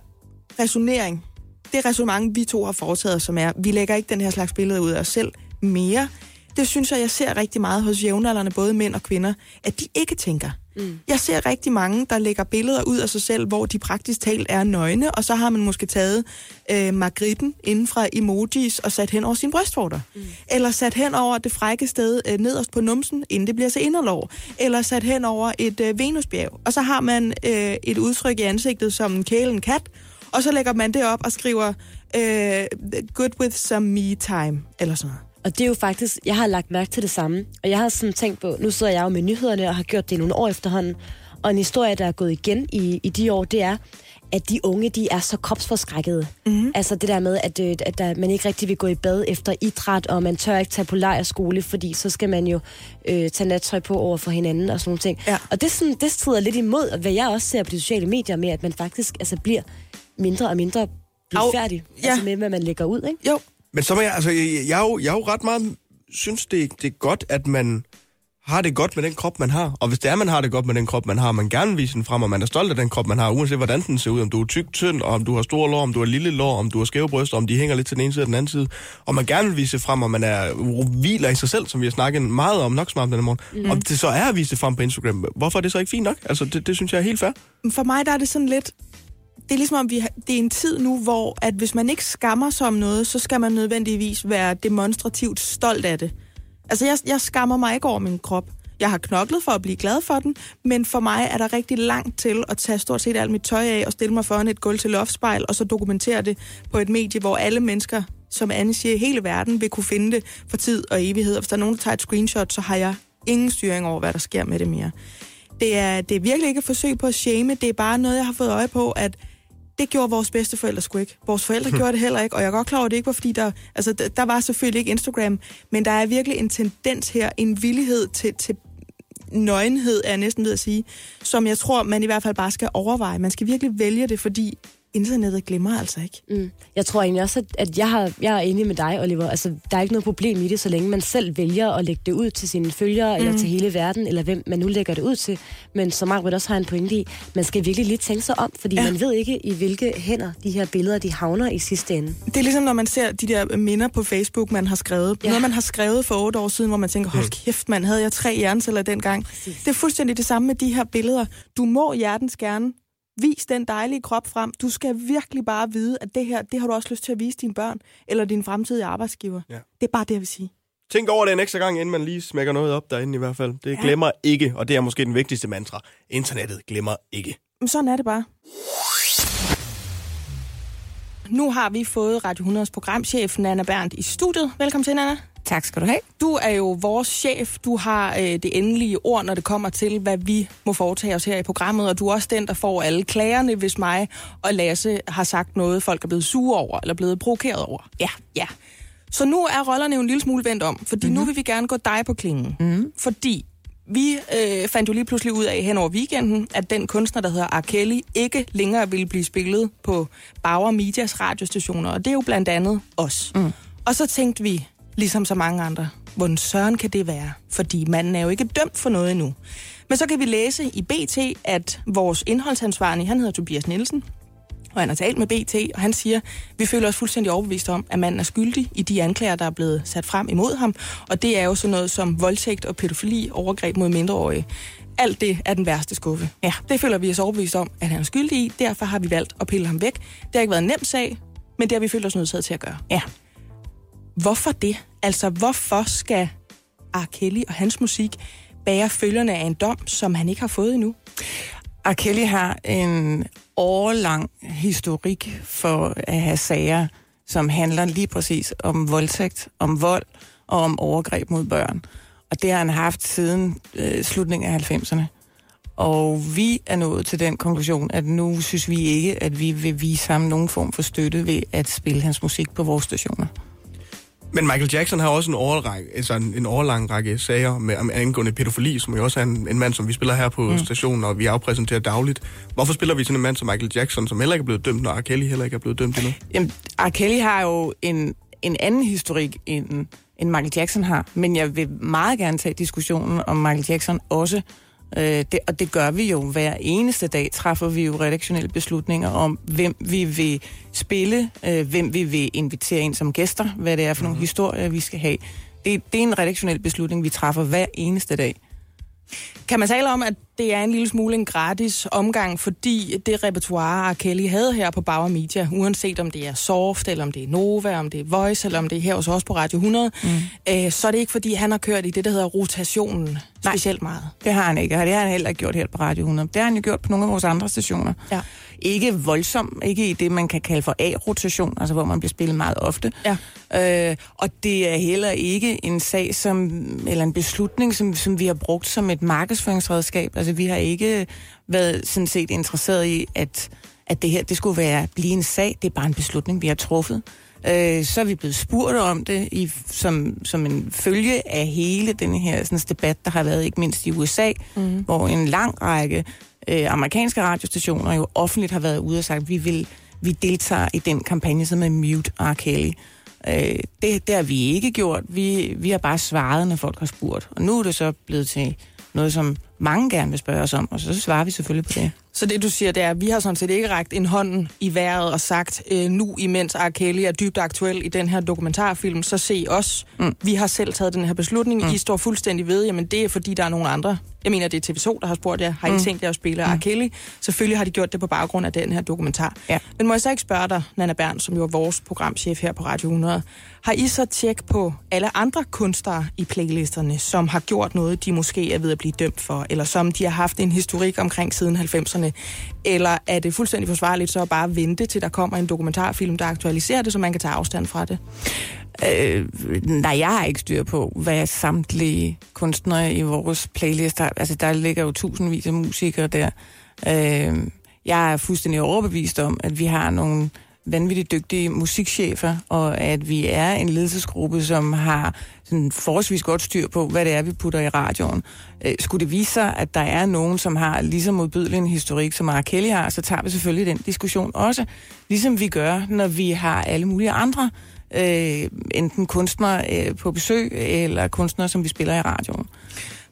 resonering. Det resonemang, vi to har foretaget, som er, vi lægger ikke den her slags billeder ud af os selv mere. Det synes jeg, jeg ser rigtig meget hos jævnaldrende, både mænd og kvinder, at de ikke tænker. Mm. Jeg ser rigtig mange, der lægger billeder ud af sig selv, hvor de praktisk talt er nøgne, og så har man måske taget øh, margritten inden fra emojis og sat hen over sin brystvorter. Mm. Eller sat hen over det frække sted øh, nederst på numsen, inden det bliver til inderlov. Eller sat hen over et øh, venusbjerg. Og så har man øh, et udtryk i ansigtet som en kæle en kat, og så lægger man det op og skriver øh, good with some me time, eller sådan noget. Og det er jo faktisk, jeg har lagt mærke til det samme. Og jeg har sådan tænkt på, nu sidder jeg jo med nyhederne og har gjort det i nogle år efterhånden. Og en historie, der er gået igen i, i de år, det er, at de unge, de er så kropsforskrækkede. Mm-hmm. Altså det der med, at, øh, at der, man ikke rigtig vil gå i bad efter idræt, og man tør ikke tage på lejrskole, fordi så skal man jo øh, tage nattøj på over for hinanden og sådan nogle ting. Ja. Og det, sådan, det strider lidt imod, hvad jeg også ser på de sociale medier med, at man faktisk altså, bliver mindre og mindre blufærdig ja. altså med, hvad man lægger ud, ikke? Jo. Men så må jeg, altså, jeg, jeg, er jo, jeg er jo ret meget, synes det, det er godt, at man har det godt med den krop, man har. Og hvis det er, man har det godt med den krop, man har, man gerne vil vise den frem, og man er stolt af den krop, man har, uanset hvordan den ser ud, om du er tyk, tynd, og om du har store lår, om du har lille lår, om du har skæve bryster, om de hænger lidt til den ene side og den anden side, og man gerne vil vise frem, og man er hviler i sig selv, som vi har snakket meget om, nok om denne morgen, mm. og det så er at vise det frem på Instagram, hvorfor er det så ikke fint nok? Altså, det, det synes jeg er helt fair. For mig der er det sådan lidt... Det er ligesom, om vi har, det er en tid nu, hvor at hvis man ikke skammer sig om noget, så skal man nødvendigvis være demonstrativt stolt af det. Altså, jeg, jeg skammer mig ikke over min krop. Jeg har knoklet for at blive glad for den, men for mig er der rigtig langt til at tage stort set alt mit tøj af og stille mig foran et gulv til loftspejl, og så dokumentere det på et medie, hvor alle mennesker, som Anne siger, i hele verden vil kunne finde det for tid og evighed. Og hvis der er nogen, der tager et screenshot, så har jeg ingen styring over, hvad der sker med det mere. Det er, det er virkelig ikke et forsøg på at shame, det er bare noget, jeg har fået øje på, at det gjorde vores bedste forældre sgu ikke. Vores forældre gjorde det heller ikke, og jeg er godt klar over, at det ikke var, fordi der... Altså, der, der var selvfølgelig ikke Instagram, men der er virkelig en tendens her, en villighed til, til nøgenhed, er jeg næsten ved at sige, som jeg tror, man i hvert fald bare skal overveje. Man skal virkelig vælge det, fordi internettet glemmer altså ikke. Mm. Jeg tror egentlig også, at, at jeg, har, jeg er enig med dig, Oliver. Altså, der er ikke noget problem i det, så længe man selv vælger at lægge det ud til sine følgere, mm. eller til hele verden, eller hvem man nu lægger det ud til. Men som Margaret også har en pointe i, man skal virkelig lige tænke sig om, fordi ja. man ved ikke, i hvilke hænder de her billeder, de havner i sidste ende. Det er ligesom, når man ser de der minder på Facebook, man har skrevet. Ja. Noget, man har skrevet for otte år siden, hvor man tænker, hold kæft, man havde jeg tre hjerneceller dengang. Præcis. Det er fuldstændig det samme med de her billeder. Du må hjertens gerne vis den dejlige krop frem. Du skal virkelig bare vide, at det her, det har du også lyst til at vise dine børn, eller din fremtidige arbejdsgiver. Ja. Det er bare det, jeg vil sige. Tænk over det en ekstra gang, inden man lige smækker noget op derinde i hvert fald. Det Ja. glemmer ikke, og det er måske den vigtigste mantra. Internettet glemmer ikke. Men sådan er det bare. Nu har vi fået Radio 100's programchef, Nana Berndt, i studiet. Velkommen til, Nana. Tak skal du have. Du er jo vores chef. Du har øh, det endelige ord, når det kommer til, hvad vi må foretage os her i programmet. Og du er også den, der får alle klagerne, hvis mig og Lasse har sagt noget, folk er blevet sure over, eller blevet provokeret over. Ja. Ja. Så nu er rollerne jo en lille smule vendt om, fordi mm-hmm. nu vil vi gerne gå dig på klingen. Mm-hmm. Fordi vi øh, fandt jo lige pludselig ud af hen over weekenden, at den kunstner, der hedder R. Kelly, ikke længere ville blive spillet på Bauer Medias radiostationer, og det er jo blandt andet os. Mm. Og så tænkte vi, ligesom så mange andre, hvordan søren kan det være? Fordi manden er jo ikke dømt for noget endnu. Men så kan vi læse i BT, at vores indholdsansvarlige, han hedder Tobias Nielsen, og han har talt med BT, og han siger, vi føler os fuldstændig overbevist om, at manden er skyldig i de anklager, der er blevet sat frem imod ham. Og det er jo sådan noget som voldtægt og pædofili, overgreb mod mindreårige. Alt det er den værste skuffe. Ja. Det føler vi os overbevist om, at han er skyldig i. Derfor har vi valgt at pille ham væk. Det har ikke været en nem sag, men det har vi følt os nødsaget til at gøre. Ja. Hvorfor det? Altså, hvorfor skal R. Kelly og hans musik bære følgerne af en dom, som han ikke har fået endnu? R. Kelly har en årlang historik for at have sager, som handler lige præcis om voldtægt, om vold og om overgreb mod børn. Og det har han haft siden øh, slutningen af 90'erne. Og vi er nået til den konklusion, at nu synes vi ikke, at vi vil vise ham nogen form for støtte ved at spille hans musik på vores stationer. Men Michael Jackson har også en, overrække, altså en, en overlang række sager med om angående pædofili, som jo også er en, en mand, som vi spiller her på Mm. stationen, og vi afpræsenterer dagligt. Hvorfor spiller vi sådan en mand som Michael Jackson, som heller ikke er blevet dømt, når R. Kelly heller ikke er blevet dømt endnu? Jamen, R. Kelly har jo en, en anden historik, end, end Michael Jackson har. Men jeg vil meget gerne tage diskussionen om Michael Jackson også. Øh, det, og det gør vi jo hver eneste dag. Træffer vi jo redaktionelle beslutninger om, hvem vi vil spille, øh, hvem vi vil invitere ind som gæster, hvad det er for nogle historier, vi skal have. Det, det er en redaktionel beslutning, vi træffer hver eneste dag. Kan man tale om, at det er en lille smule en gratis omgang, fordi det repertoire. Kelly havde her på Bauer Media, uanset om det er Soft, eller om det er Nova, om det er Voice, eller om det er her hos os på Radio 100, mm. øh, så er det ikke, fordi han har kørt i det, der hedder rotationen specielt meget. Det har han ikke, og det har han heller ikke gjort her på Radio 100. Det har han jo gjort på nogle af vores andre stationer. Ja. Ikke voldsomt, ikke i det, man kan kalde for A-rotation, altså hvor man bliver spillet meget ofte. Ja. Øh, og det er heller ikke en sag, som, eller en beslutning, som, som vi har brugt som et markedsføringsredskab. Altså vi har ikke været sådan set interesseret i, at, at det her det skulle være blive en sag. Det er bare en beslutning, vi har truffet. Øh, så er vi blevet spurgt om det i, som, som en følge af hele den her sådan, debat, der har været ikke mindst i USA, mm. hvor en lang række øh, amerikanske radiostationer jo offentligt har været ude og sagt, at vi, vil, vi deltager i den kampagne, som er Mute R. Kelly. Øh, det, det har vi ikke gjort. Vi, vi har bare svaret, når folk har spurgt. Og nu er det så blevet til noget, som mange gerne vil spørge os om, og så svarer vi selvfølgelig på det. Så det, du siger, det er, at vi har sådan set ikke rækket en hånd i vejret og sagt, øh, nu imens R. Kelly er dybt aktuel i den her dokumentarfilm, så se os. Mm. Vi har selv taget den her beslutning. Mm. I står fuldstændig ved, jamen det er fordi, der er nogle andre. Jeg mener, det er TV2, der har spurgt jer, har I Mm. tænkt jer at spille Mm. R. Kelly? Selvfølgelig har de gjort det på baggrund af den her dokumentar. Ja. Men må jeg så ikke spørge dig, Nana Bern, som jo er vores programchef her på Radio 100, har I så tjek på alle andre kunstnere i playlisterne, som har gjort noget, de måske er ved at blive dømt for, eller som de har haft en historik omkring siden 90'erne? Eller er det fuldstændig forsvarligt så at bare vente, til der kommer en dokumentarfilm, der aktualiserer det, så man kan tage afstand fra det? Øh, nej, jeg har ikke styr på, hvad samtlige kunstnere i vores playlister... Altså, der ligger jo tusindvis af musikere der. Øh, jeg er fuldstændig overbevist om, at vi har nogle vanvittigt dygtige musikchefer, og at vi er en ledelsesgruppe, som har sådan forholdsvis godt styr på, hvad det er, vi putter i radioen. Øh, skulle det vise sig, at der er nogen, som har lige så modbydelig en historik, som R. Kelly har, så tager vi selvfølgelig den diskussion også, ligesom vi gør, når vi har alle mulige andre øh, enten kunstnere øh, på besøg, eller kunstnere, som vi spiller i radioen.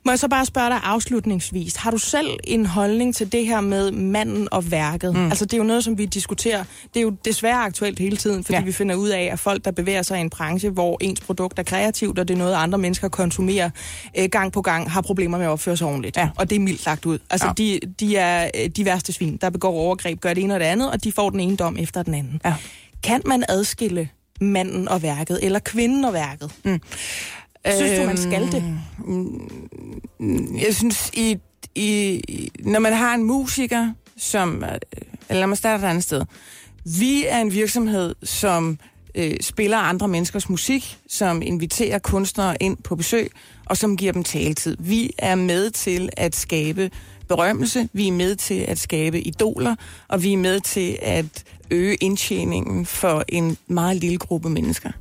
Må jeg så bare spørge dig afslutningsvis. Har du selv en holdning til det her med manden og værket? Mm. Altså det er jo noget, som vi diskuterer. Det er jo desværre aktuelt hele tiden, fordi ja. vi finder ud af, at folk, der bevæger sig i en branche, hvor ens produkt er kreativt, og det er noget, andre mennesker konsumerer øh, gang på gang, har problemer med at opføre sig ordentligt. Ja. Og det er mildt lagt ud. Altså Ja. de, de er øh, de værste svin, der begår overgreb, gør det ene og det andet, og de får den ene dom efter den anden. Ja. Kan man adskille manden og værket, eller kvinden og værket? Mm. Synes du, man skal det? Mm, Jeg synes, i, i, når man har en musiker, som... øh, Eller lad mig starte et andet sted. Vi er en virksomhed, som øh, spiller andre menneskers musik, som inviterer kunstnere ind på besøg, og som giver dem taletid. Vi er med til at skabe berømmelse, vi er med til at skabe idoler, og vi er med til at øge indtjeningen for en meget lille gruppe mennesker.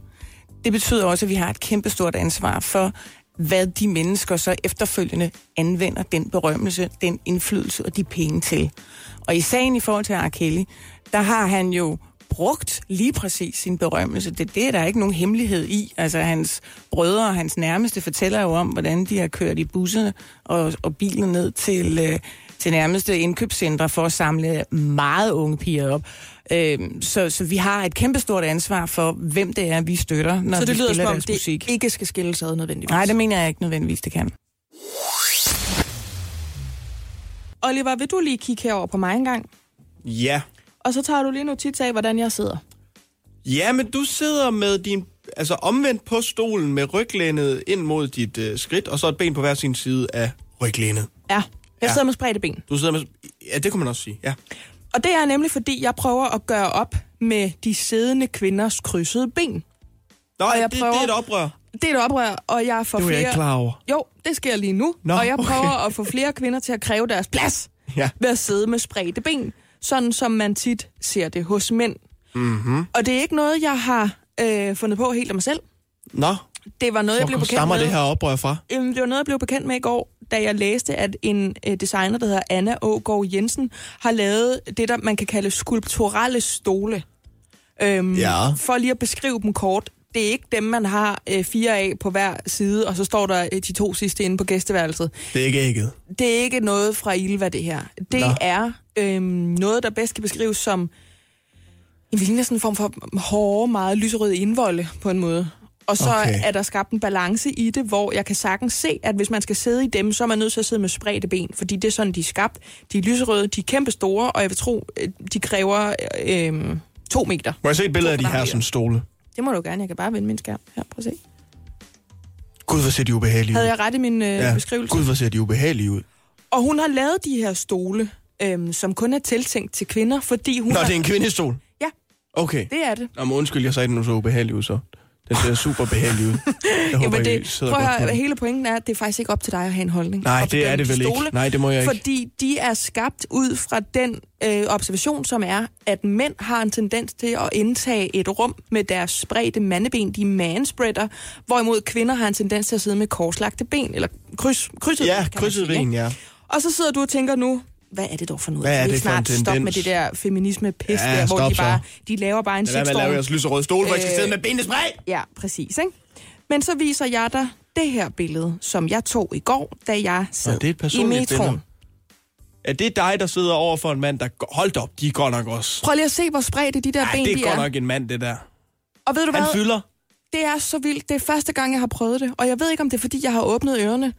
Det betyder også, at vi har et kæmpestort ansvar for, hvad de mennesker så efterfølgende anvender den berømmelse, den indflydelse og de penge til. Og i sagen i forhold til R. Kelly, der har han jo brugt lige præcis sin berømmelse. Det, det er der ikke nogen hemmelighed i. Altså hans brødre og hans nærmeste fortæller jo om, hvordan de har kørt i busserne og, og bilen ned til, øh, til nærmeste indkøbscentre for at samle meget unge piger op. Øhm, så, så vi har et kæmpestort ansvar for, hvem det er, vi støtter, når Så det vi lyder spiller som om, deres det musik. ikke skal skilles ad nødvendigvis. Nej, det mener jeg ikke nødvendigvis, det kan. Oliver, vil du lige kigge herover på mig en gang? Ja. Og så tager du lige notits af, hvordan jeg sidder. Ja, men du sidder med din... Altså omvendt på stolen med ryglænet ind mod dit øh, skridt, og så et ben på hver sin side af ryglænet. Ja, jeg Ja. sidder med spredte ben. Du sidder med... Ja, det kunne man også sige, ja. Og det er nemlig, fordi jeg prøver at gøre op med de siddende kvinders krydsede ben. Nå, Og jeg det, prøver- det er et oprør. Det er et oprør, og jeg får Det var jeg flere... ikke klar over. Jo, det sker lige nu. Nå, og jeg okay. prøver at få flere kvinder til at kræve deres plads Ja. ved at sidde med spredte ben. Sådan som man tit ser det hos mænd. Mm-hmm. Og det er ikke noget, jeg har øh, fundet på helt af mig selv. Nå, Det var noget, jeg blev bekendt stammer med. det her oprør fra? Det var noget, jeg blev bekendt med i går, da jeg læste, at en øh, designer, der hedder Anna Ågaard Jensen, har lavet det, der man kan kalde skulpturelle stole. Øhm, Ja. For lige at beskrive dem kort. Det er ikke dem, man har øh, fire af på hver side, og så står der øh, de to sidste inde på gæsteværelset. Det er ikke ægget. Det er ikke noget fra Ilva, det her. Det Nå. er øhm, noget, der bedst kan beskrives som en ligner sådan en form for hårde, meget lyserøde indvolde på en måde. Og så Okay. er der skabt en balance i det, hvor jeg kan sagtens se, at hvis man skal sidde i dem, så er man nødt til at sidde med spredte ben, fordi det er sådan, de er skabt. De er lyserøde, de er kæmpe store, og jeg vil tro, øh, de kræver øh, to meter. Må jeg se et billede af de her sådan stole? Det må du gerne, jeg kan bare vende min skærm. Her, prøv at se. Gud, hvor ser de ubehagelige Havde ud. jeg ret i min øh, ja. beskrivelse? Gud, hvor ser de ubehagelige ud. Og hun har lavet de her stole, øhm, som kun er tiltænkt til kvinder, fordi hun Nå, har... det er en kvindestol? Ja. Okay. Det er det. Nå, men undskyld, jeg sagde den nu så ubehagelig ud, så. Den ser super behagelig ud. Jeg [laughs] håber, Jamen det, prøv at høre, hele pointen er, at det er faktisk ikke op til dig at have en holdning. Nej, det er det vel ikke. Nej, det må jeg ikke. Fordi de er skabt ud fra den øh, observation, som er, at mænd har en tendens til at indtage et rum med deres spredte mandeben, de manspreader, hvorimod kvinder har en tendens til at sidde med korslagte ben, eller kryds, krydset Ja, ben, krydset ben, ja. Og så sidder du og tænker nu, hvad er det dog for noget? Hvad er det for en snart stoppe med tendens? det der feminisme-pis Ja, der, hvor stop de så. bare, de laver bare en Lad være med at shitstorm. lave jeres stole, hvor I skal Øh, sidde med benene spredt. Ja, præcis. Ikke? Men så viser jeg dig det her billede, som jeg tog i går, da jeg sad Nå, det er et i personligt metroen. billede. Er det dig, der sidder over for en mand, der... går- Hold da op, de er godt nok også. Prøv lige at se, hvor spredte de der Ej, ben det de er godt er. nok en mand, det der. Og ved du Han hvad? fylder. Det er så vildt. Det er første gang, jeg har prøvet det. Og jeg ved ikke, om det er, fordi jeg har åbnet ørerne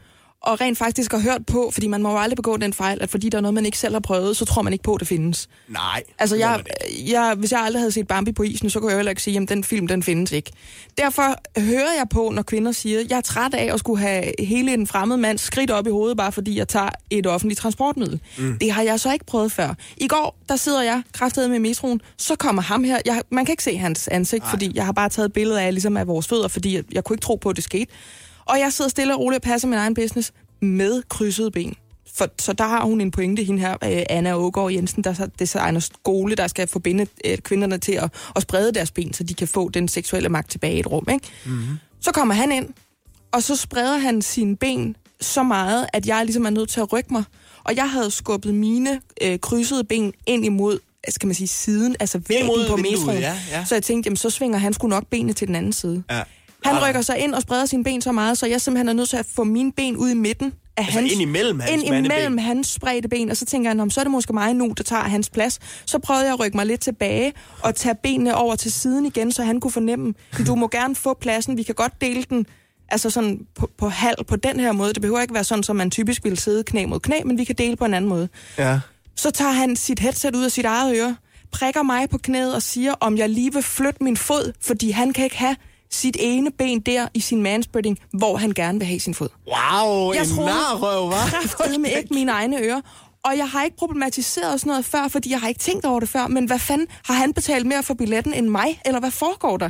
og rent faktisk har hørt på, fordi man må jo aldrig begå den fejl, at fordi der er noget, man ikke selv har prøvet, så tror man ikke på, at det findes. Nej. Altså, jeg, jeg, hvis jeg aldrig havde set Bambi på isen, så kunne jeg heller ikke sige, at den film, den findes ikke. Derfor hører jeg på, når kvinder siger, jeg er træt af at skulle have hele en fremmed mand skridt op i hovedet, bare fordi jeg tager et offentligt transportmiddel. Mm. Det har jeg så ikke prøvet før. I går, der sidder jeg kraftedet med metroen, så kommer ham her. Jeg, man kan ikke se hans ansigt, Ej. fordi jeg har bare taget et billede af, ligesom af vores fødder, fordi jeg, jeg kunne ikke tro på, at det skete. Og jeg sidder stille og roligt og passer min egen business med krydsede ben. For, så der har hun en pointe, hende her, øh, Anna Ågaard Jensen, der så designer skole, der skal forbinde øh, kvinderne til at, at sprede deres ben, så de kan få den seksuelle magt tilbage i et rum. Ikke? Mm-hmm. Så kommer han ind, og så spreder han sine ben så meget, at jeg ligesom er nødt til at rykke mig. Og jeg havde skubbet mine øh, krydsede ben ind imod skal man sige, siden, altså væggen på metroen. ja, ja. Så jeg tænkte, jamen så svinger han sgu nok benene til den anden side. Ja. Han rykker sig ind og spreder sine ben så meget, så jeg simpelthen er nødt til at få mine ben ud i midten af Altså hans... ind imellem hans ind imellem hans spredte ben, og så tænker jeg, "Nå, men så er det måske mig nu, der tager hans plads. Så prøvede jeg at rykke mig lidt tilbage og tage benene over til siden igen, så han kunne fornemme, du må gerne få pladsen, vi kan godt dele den altså sådan på, på halv på den her måde. Det behøver ikke være sådan, som man typisk ville sidde knæ mod knæ, men vi kan dele på en anden måde. Ja. Så tager han sit headset ud af sit eget øre, prikker mig på knæet og siger, om jeg lige vil flytte min fod, fordi han kan ikke have sit ene ben der i sin manspreading, hvor han gerne vil have sin fod. Wow, Jeg en narrøv, hva'? kraftedeme ikke mine egne ører. Og jeg har ikke problematiseret sådan noget før, fordi jeg har ikke tænkt over det før. Men hvad fanden, har han betalt mere for billetten end mig? Eller hvad foregår der?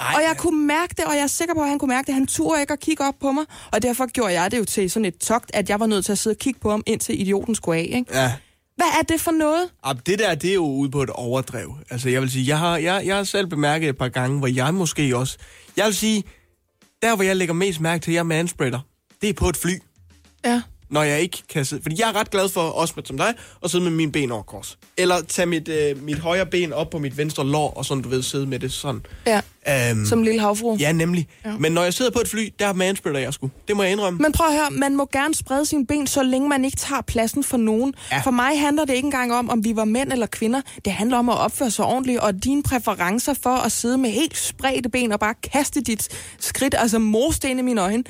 Ej, og jeg kunne mærke det, og jeg er sikker på, at han kunne mærke det. Han turde ikke at kigge op på mig, og derfor gjorde jeg det jo til sådan et togt, at jeg var nødt til at sidde og kigge på ham, indtil idioten skulle af. Ikke? Ja. Hvad er det for noget? Ah, det der, det er jo ude på et overdrev. Altså, jeg vil sige, jeg har, jeg, jeg har selv bemærket et par gange, hvor jeg måske også... Jeg vil sige, der hvor jeg lægger mest mærke til, at jeg manspreader, det er på et fly. Ja. Når jeg ikke kan sidde... Fordi jeg er ret glad for, også med, som dig, at sidde med mine ben over kors. Eller tage mit, øh, mit højre ben op på mit venstre lår, og sådan, du ved, sidde med det sådan. Ja, Øhm, som en lille havfru. Ja, nemlig. Ja. Ja. Men når jeg sidder på et fly, der manspreader jeg sgu. Det må jeg indrømme. Men prøv at høre, man må gerne sprede sine ben, så længe man ikke tager pladsen for nogen. Ja. For mig handler det ikke engang om, om vi var mænd eller kvinder. Det handler om at opføre sig ordentligt, og dine præferencer for at sidde med helt spredte ben og bare kaste dit skridt, altså morsten i mine øjne,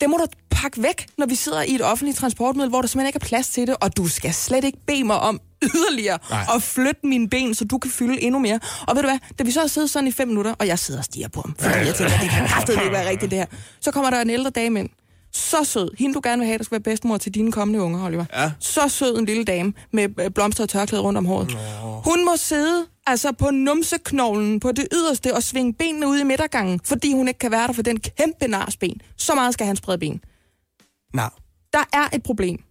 det må du pakke væk, når vi sidder i et offentligt transportmiddel, hvor der simpelthen ikke er plads til det, og du skal slet ikke bede mig om yderligere Nej. at flytte mine ben, så du kan fylde endnu mere. Og ved du hvad, da vi så har siddet sådan i fem minutter, og jeg sidder og stiger på ham, fordi jeg tænker, det [laughs] kan ikke være rigtigt det her, så kommer der en ældre dame ind, så sød, hende du gerne vil have, der skal være bedstemor til dine kommende unger, Oliver. Ja. Så sød en lille dame med øh, blomster og tørklæde rundt om håret. Hun må sidde altså på numseknoglen på det yderste og svinge benene ud i midtergangen, fordi hun ikke kan være der for den kæmpe narsben. Så meget skal han sprede ben. Nej. Der er et problem.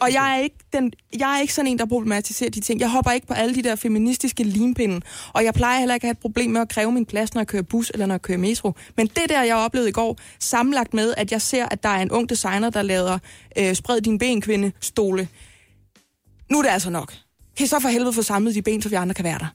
Og jeg er, ikke den, jeg er ikke sådan en, der problematiserer de ting. Jeg hopper ikke på alle de der feministiske limpinde. Og jeg plejer heller ikke at have et problem med at kræve min plads, når jeg kører bus eller når jeg kører metro. Men det der, jeg oplevede i går, sammenlagt med, at jeg ser, at der er en ung designer, der laver øh, spred din ben, kvinde, stole. Nu er det altså nok. Kan I så for helvede få samlet de ben, så vi andre kan være der?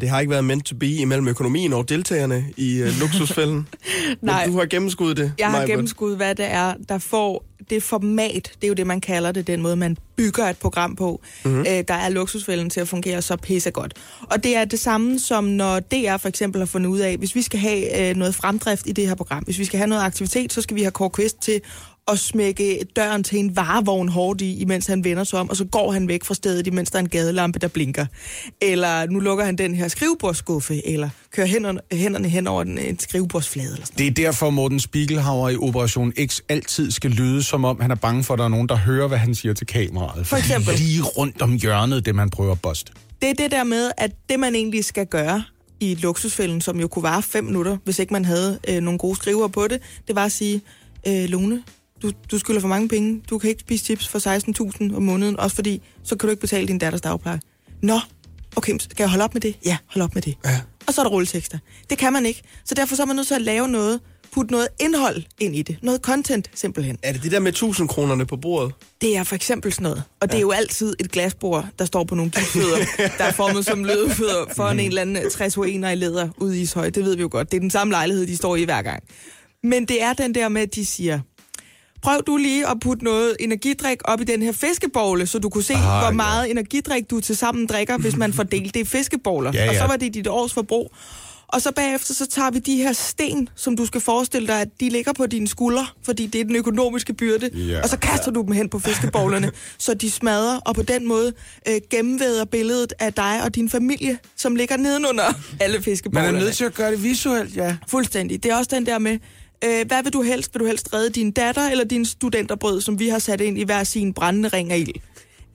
Det har ikke været meant to be imellem økonomien og deltagerne i uh, luksusfælden. [laughs] Nej. Men du har gennemskuddet det. Jeg har Maj-Brit. gennemskuddet, hvad det er, der får det format, det er jo det, man kalder det, den måde, man bygger et program på, Mhm. mm-hmm. øh, der er luksusfælden til at fungere så pissegodt. Og det er det samme, som når DR for eksempel har fundet ud af, hvis vi skal have øh, noget fremdrift i det her program, hvis vi skal have noget aktivitet, så skal vi have Kåre Kvist til at smække døren til en varevogn hårdt i, imens han vender sig om, og så går han væk fra stedet, imens der er en gadelampe, der blinker. Eller nu lukker han den her skrivebordsskuffe, eller kører hænderne, hænderne hen over den, en skrivebordsflade. Eller sådan. Det er derfor, Morten Spiegelhauer i Operation X altid skal lyde, som om han er bange for, at der er nogen, der hører, hvad han siger til kameraet. For eksempel. Lige rundt om hjørnet, det man prøver at boste. Det er det der med, at det man egentlig skal gøre i luksusfælden, som jo kunne vare fem minutter, hvis ikke man havde øh, nogle gode skriver på det, det var at sige, øh, Lone, du, du skylder for mange penge. Du kan ikke spise chips for 16.000 om måneden, også fordi, så kan du ikke betale din datters dagpleje. Nå, okay, skal jeg holde op med det? Ja, hold op med det. Ja. Og så er der rulletekster. Det kan man ikke. Så derfor så er man nødt til at lave noget, putte noget indhold ind i det. Noget content, simpelthen. Er det det der med 1000 kronerne på bordet? Det er for eksempel sådan noget. Og det er jo altid et glasbord, der står på nogle gipsfødder, der er formet som lødefødder for en eller anden 60 i læder ude i Ishøj. Det ved vi jo godt. Det er den samme lejlighed, de står i hver gang. Men det er den der med, at de siger, prøv du lige at putte noget energidrik op i den her fiskebogle, så du kunne se, Ah, hvor ja. meget energidrik du til sammen drikker, hvis man fordelte det i fiskebowler. Ja, Og så ja. var det dit års forbrug. Og så bagefter, så tager vi de her sten, som du skal forestille dig, at de ligger på dine skuldre, fordi det er den økonomiske byrde. Ja. Og så kaster du dem hen på fiskeboglerne, [laughs] så de smadrer, og på den måde øh, gennemvæder billedet af dig og din familie, som ligger nedenunder [laughs] alle Man fiskeboglerne. er nødt til at gøre det visuelt, ja. Fuldstændig. Det er også den der med, øh, hvad vil du helst? Vil du helst redde din datter eller din studenterbrød, som vi har sat ind i hver sin brændende ring af ild?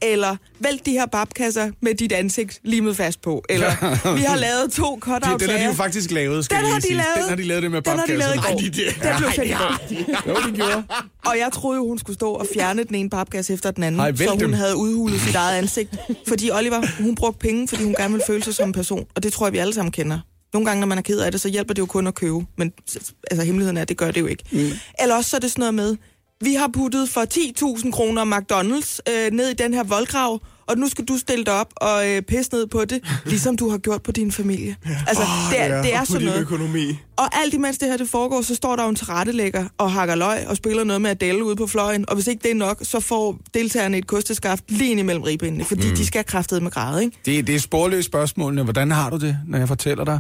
Eller vælg de her babkasser med dit ansigt limet fast på. Eller [laughs] vi har lavet to cutout Det, den har de jo faktisk lavet, skal Den har de sige. lavet. Den har de lavet det med Den har de lavet i går. Nej, de- det- Den blev sendt det. Jo, de gjorde. Og jeg troede jo, hun skulle stå og fjerne den ene papkasse efter den anden, Ej, så hun dem. havde udhulet sit eget ansigt. Fordi Oliver, hun brugte penge, fordi hun gerne ville føle sig som en person. Og det tror jeg, vi alle sammen kender. Nogle gange, når man er ked af det, så hjælper det jo kun at købe. Men altså, hemmeligheden er, at det gør det jo ikke. Mm. Eller også så er det sådan noget med, vi har puttet for 10.000 kroner McDonald's øh, ned i den her voldgrav, og nu skal du stille dig op og øh, pisse ned på det, [laughs] ligesom du har gjort på din familie. Altså, Åh, det, er, ja, det er sådan noget. økonomi. Og alt imens det her det foregår, så står der jo en tilrettelægger og hakker løg og spiller noget med Adele ude på fløjen. Og hvis ikke det er nok, så får deltagerne et kosteskaft lige ind imellem ribbenene, fordi mm. de skal kraftet med grad, ikke? Det, det er sporløst spørgsmålene. Hvordan har du det, når jeg fortæller dig,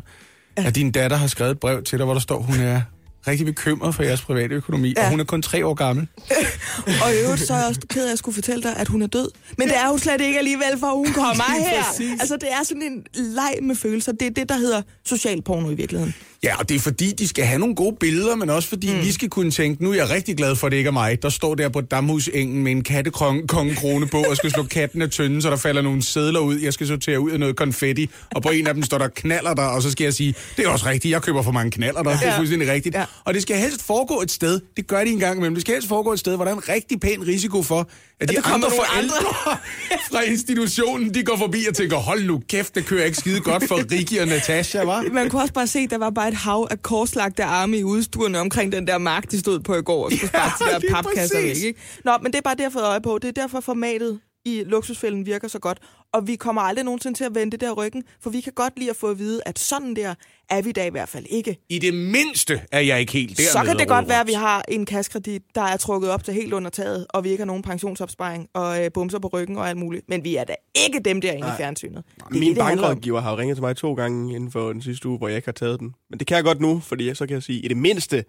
at din datter har skrevet et brev til dig, hvor der står, hun er rigtig bekymret for jeres private økonomi, ja. og hun er kun tre år gammel. [laughs] Og i øvrigt, så er jeg også ked af, at jeg skulle fortælle dig, at hun er død. Men det er hun slet ikke alligevel, for hun kommer [laughs] her. præcis. Altså, det er sådan en leg med følelser. Det er det, der hedder social porno i virkeligheden. Ja, og det er fordi, de skal have nogle gode billeder, men også fordi mm. vi skal kunne tænke, nu er jeg rigtig glad for, at det ikke er mig, der står der på damhusengen med en kattekongekrone på, og skal slå katten af tynden, så der falder nogle sædler ud. Jeg skal sortere ud af noget konfetti, og på en af dem står der knaller der, og så skal jeg sige, det er også rigtigt, jeg køber for mange knaller der, det er Ja. fuldstændig rigtigt. Ja. Og det skal helst foregå et sted, det gør de en gang imellem, det skal helst foregå et sted, hvor der er en rigtig pæn risiko for, at de andre nogle forældre [laughs] fra institutionen, de går forbi og tænker, hold nu kæft, det kører ikke skide godt for Ricky og Natasha, var? [laughs] Man kunne også bare se, der var bare et hav af korslagte arme i udstuerne omkring den der mark, de stod på i går og skulle sparke Ja, de der papkasser væk. Ikke? Nå, men det er bare derfor, jeg øje på. Det er derfor formatet i luksusfælden virker så godt. Og vi kommer aldrig nogensinde til at vende det der ryggen, for vi kan godt lide at få at vide, at sådan der er vi da i hvert fald ikke. I det mindste er jeg ikke helt dernede. Så kan det godt være, at vi har en kaskredit, der er trukket op til helt under taget, og vi ikke har nogen pensionsopsparing og øh, bumser på ryggen og alt muligt. Men vi er da ikke dem derinde i fjernsynet. Det er Min det, bankrådgiver har jo ringet til mig to gange inden for den sidste uge, hvor jeg ikke har taget den. Men det kan jeg godt nu, fordi så kan jeg sige, at i det mindste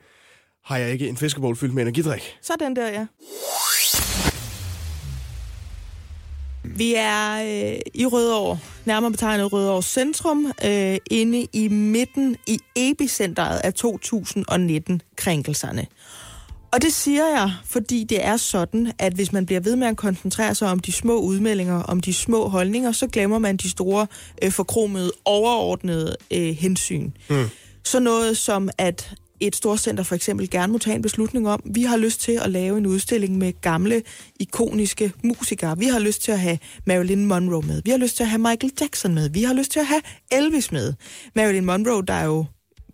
har jeg ikke en fiskebowl fyldt med energidrik. Sådan der, ja. Vi er øh, i Rødovre, nærmere betegnet Rødovre Centrum, øh, inde i midten i epicentret af 2019-krænkelserne. Og det siger jeg, fordi det er sådan, at hvis man bliver ved med at koncentrere sig om de små udmeldinger, om de små holdninger, så glemmer man de store, øh, forkromede, overordnede øh, hensyn. Mm. Så noget som, at et storcenter for eksempel gerne må tage en beslutning om, vi har lyst til at lave en udstilling med gamle, ikoniske musikere. Vi har lyst til at have Marilyn Monroe med. Vi har lyst til at have Michael Jackson med. Vi har lyst til at have Elvis med. Marilyn Monroe, der er jo,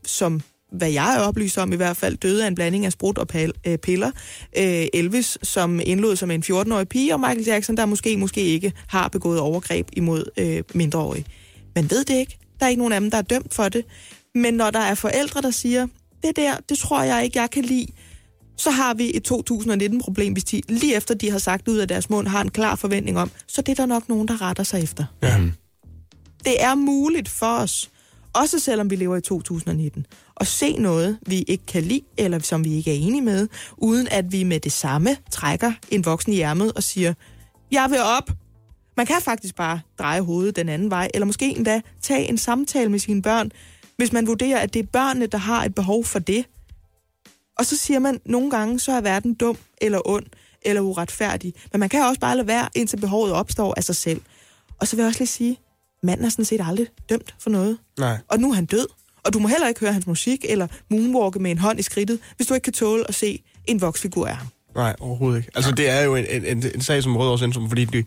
som hvad jeg er oplyst om i hvert fald, døde af en blanding af sprut og øh, piller. Øh, Elvis, som indlod som en 14-årig pige, og Michael Jackson, der måske, måske ikke har begået overgreb imod øh, mindreårige. Man ved det ikke. Der er ikke nogen af dem, der er dømt for det. Men når der er forældre, der siger, det der, det tror jeg ikke, jeg kan lide, så har vi et 2019-problem, hvis de lige efter de har sagt ud af deres mund, har en klar forventning om, så det er der nok nogen, der retter sig efter. Ja. Det er muligt for os, også selvom vi lever i 2019, at se noget, vi ikke kan lide, eller som vi ikke er enige med, uden at vi med det samme trækker en voksen i ærmet og siger, jeg vil op. Man kan faktisk bare dreje hovedet den anden vej, eller måske endda tage en samtale med sine børn, hvis man vurderer, at det er børnene, der har et behov for det. Og så siger man, nogle gange så er verden dum eller ond eller uretfærdig. Men man kan også bare lade være, indtil behovet opstår af sig selv. Og så vil jeg også lige sige, manden er sådan set aldrig dømt for noget. Nej. Og nu er han død. Og du må heller ikke høre hans musik eller moonwalke med en hånd i skridtet, hvis du ikke kan tåle at se en voksfigur af ham. Nej, overhovedet ikke. Altså, det er jo en, en, en, en sag som Rødovre Centrum, fordi de,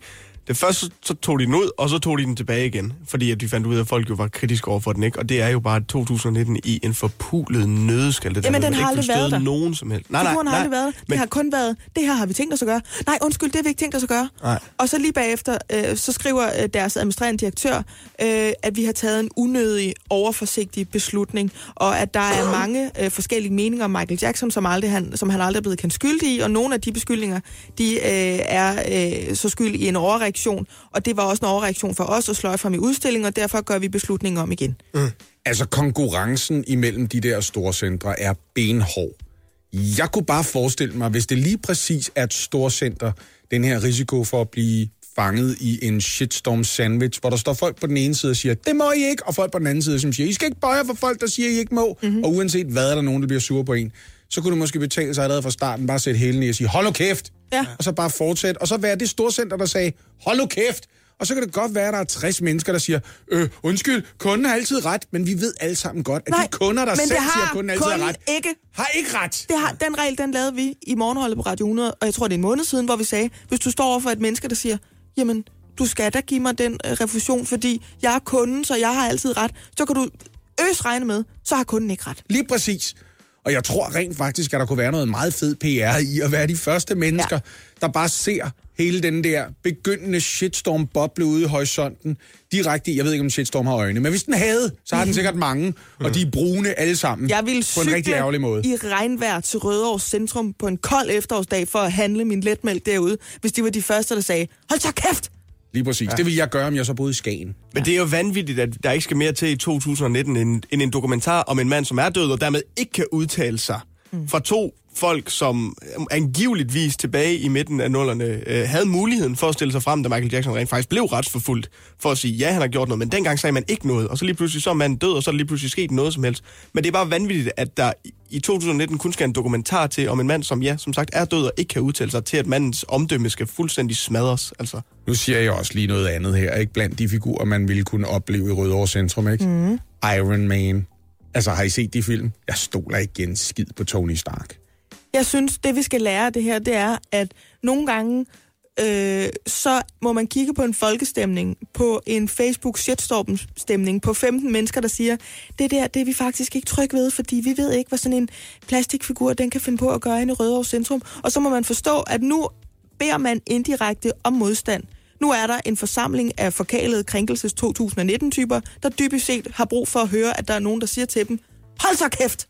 det første, så, tog de den ud, og så tog de den tilbage igen, fordi at de fandt ud af, at folk jo var kritiske over for den, ikke? Og det er jo bare 2019 i en forpulet nødskal. Det Jamen, der, den har aldrig været der. nogen som helst. Nej, nej, Figuren har nej. aldrig været der. Det men- har kun været, det her har vi tænkt os at gøre. Nej, undskyld, det har vi ikke tænkt os at gøre. Nej. Og så lige bagefter, øh, så skriver øh, deres administrerende direktør, øh, at vi har taget en unødig, overforsigtig beslutning, og at der er mange øh, forskellige meninger om Michael Jackson, som, aldrig, han, som han aldrig er blevet kendt skyldig i, og nogle af de beskyldninger, de øh, er øh, så skyld i en overreaktion, og det var også en overreaktion for os at sløje frem i udstillingen, og derfor gør vi beslutningen om igen. Altså, konkurrencen imellem de der store centre er benhård. Jeg kunne bare forestille mig, hvis det lige præcis er et storcenter, den her risiko for at blive fanget i en shitstorm sandwich, hvor der står folk på den ene side og siger, det må I ikke, og folk på den anden side, som siger, I skal ikke bøje for folk, der siger, I ikke må, mm-hmm. og uanset hvad, er der nogen, der bliver sure på en. Så kunne det måske betale sig allerede fra starten, bare sætte hælen i og sige, hold kæft, Ja. og så bare fortsætte, og så være det storcenter, der sagde, hold nu kæft, og så kan det godt være, at der er 60 mennesker, der siger, øh, undskyld, kunden har altid ret, men vi ved alle sammen godt, at Nej, de kunder, der selv siger, at kunden altid kunden har ret, ikke. har ikke ret. Det har, den regel, den lavede vi i morgenholdet på Radio 100, og jeg tror, det er en måned siden, hvor vi sagde, hvis du står over for et menneske, der siger, jamen, du skal da give mig den øh, refusion, fordi jeg er kunden, så jeg har altid ret, så kan du øs regne med, så har kunden ikke ret. Lige præcis. Og jeg tror rent faktisk, at der kunne være noget meget fed PR i at være de første mennesker, ja. der bare ser hele den der begyndende shitstorm-boble ude i horisonten direkte i. Jeg ved ikke, om shitstorm har øjne, men hvis den havde, så har den sikkert mange, og de er brune alle sammen Jeg vil på en rigtig ærgerlig måde. i regnvejr til Rødovre Centrum på en kold efterårsdag for at handle min letmælk derude, hvis de var de første, der sagde, hold så kæft, Lige præcis. Ja. Det vil jeg gøre, om jeg så boede i Skagen. Men det er jo vanvittigt, at der ikke skal mere til i 2019 end, end en dokumentar om en mand, som er død, og dermed ikke kan udtale sig. Mm. Fra to folk, som angiveligvis tilbage i midten af nullerne øh, havde muligheden for at stille sig frem, da Michael Jackson rent faktisk blev retsforfulgt, for at sige, ja, han har gjort noget, men dengang sagde man ikke noget, og så lige pludselig så er manden død, og så er lige pludselig sket noget som helst. Men det er bare vanvittigt, at der i- i 2019 kun skal en dokumentar til om en mand, som ja, som sagt er død og ikke kan udtale sig, til at mandens omdømme skal fuldstændig smadres. Altså. Nu siger jeg også lige noget andet her, ikke? Blandt de figurer, man ville kunne opleve i Rødovre Centrum, ikke? Mm. Iron Man. Altså, har I set de film? Jeg stoler ikke en skid på Tony Stark. Jeg synes, det vi skal lære af det her, det er, at nogle gange, øh, så må man kigge på en folkestemning, på en Facebook shitstorm-stemning, på 15 mennesker, der siger, det der, det er vi faktisk ikke trygge ved, fordi vi ved ikke, hvad sådan en plastikfigur, den kan finde på at gøre inde i Rødovre Centrum. Og så må man forstå, at nu beder man indirekte om modstand. Nu er der en forsamling af forkalede krænkelses 2019-typer, der dybest set har brug for at høre, at der er nogen, der siger til dem, hold så kæft!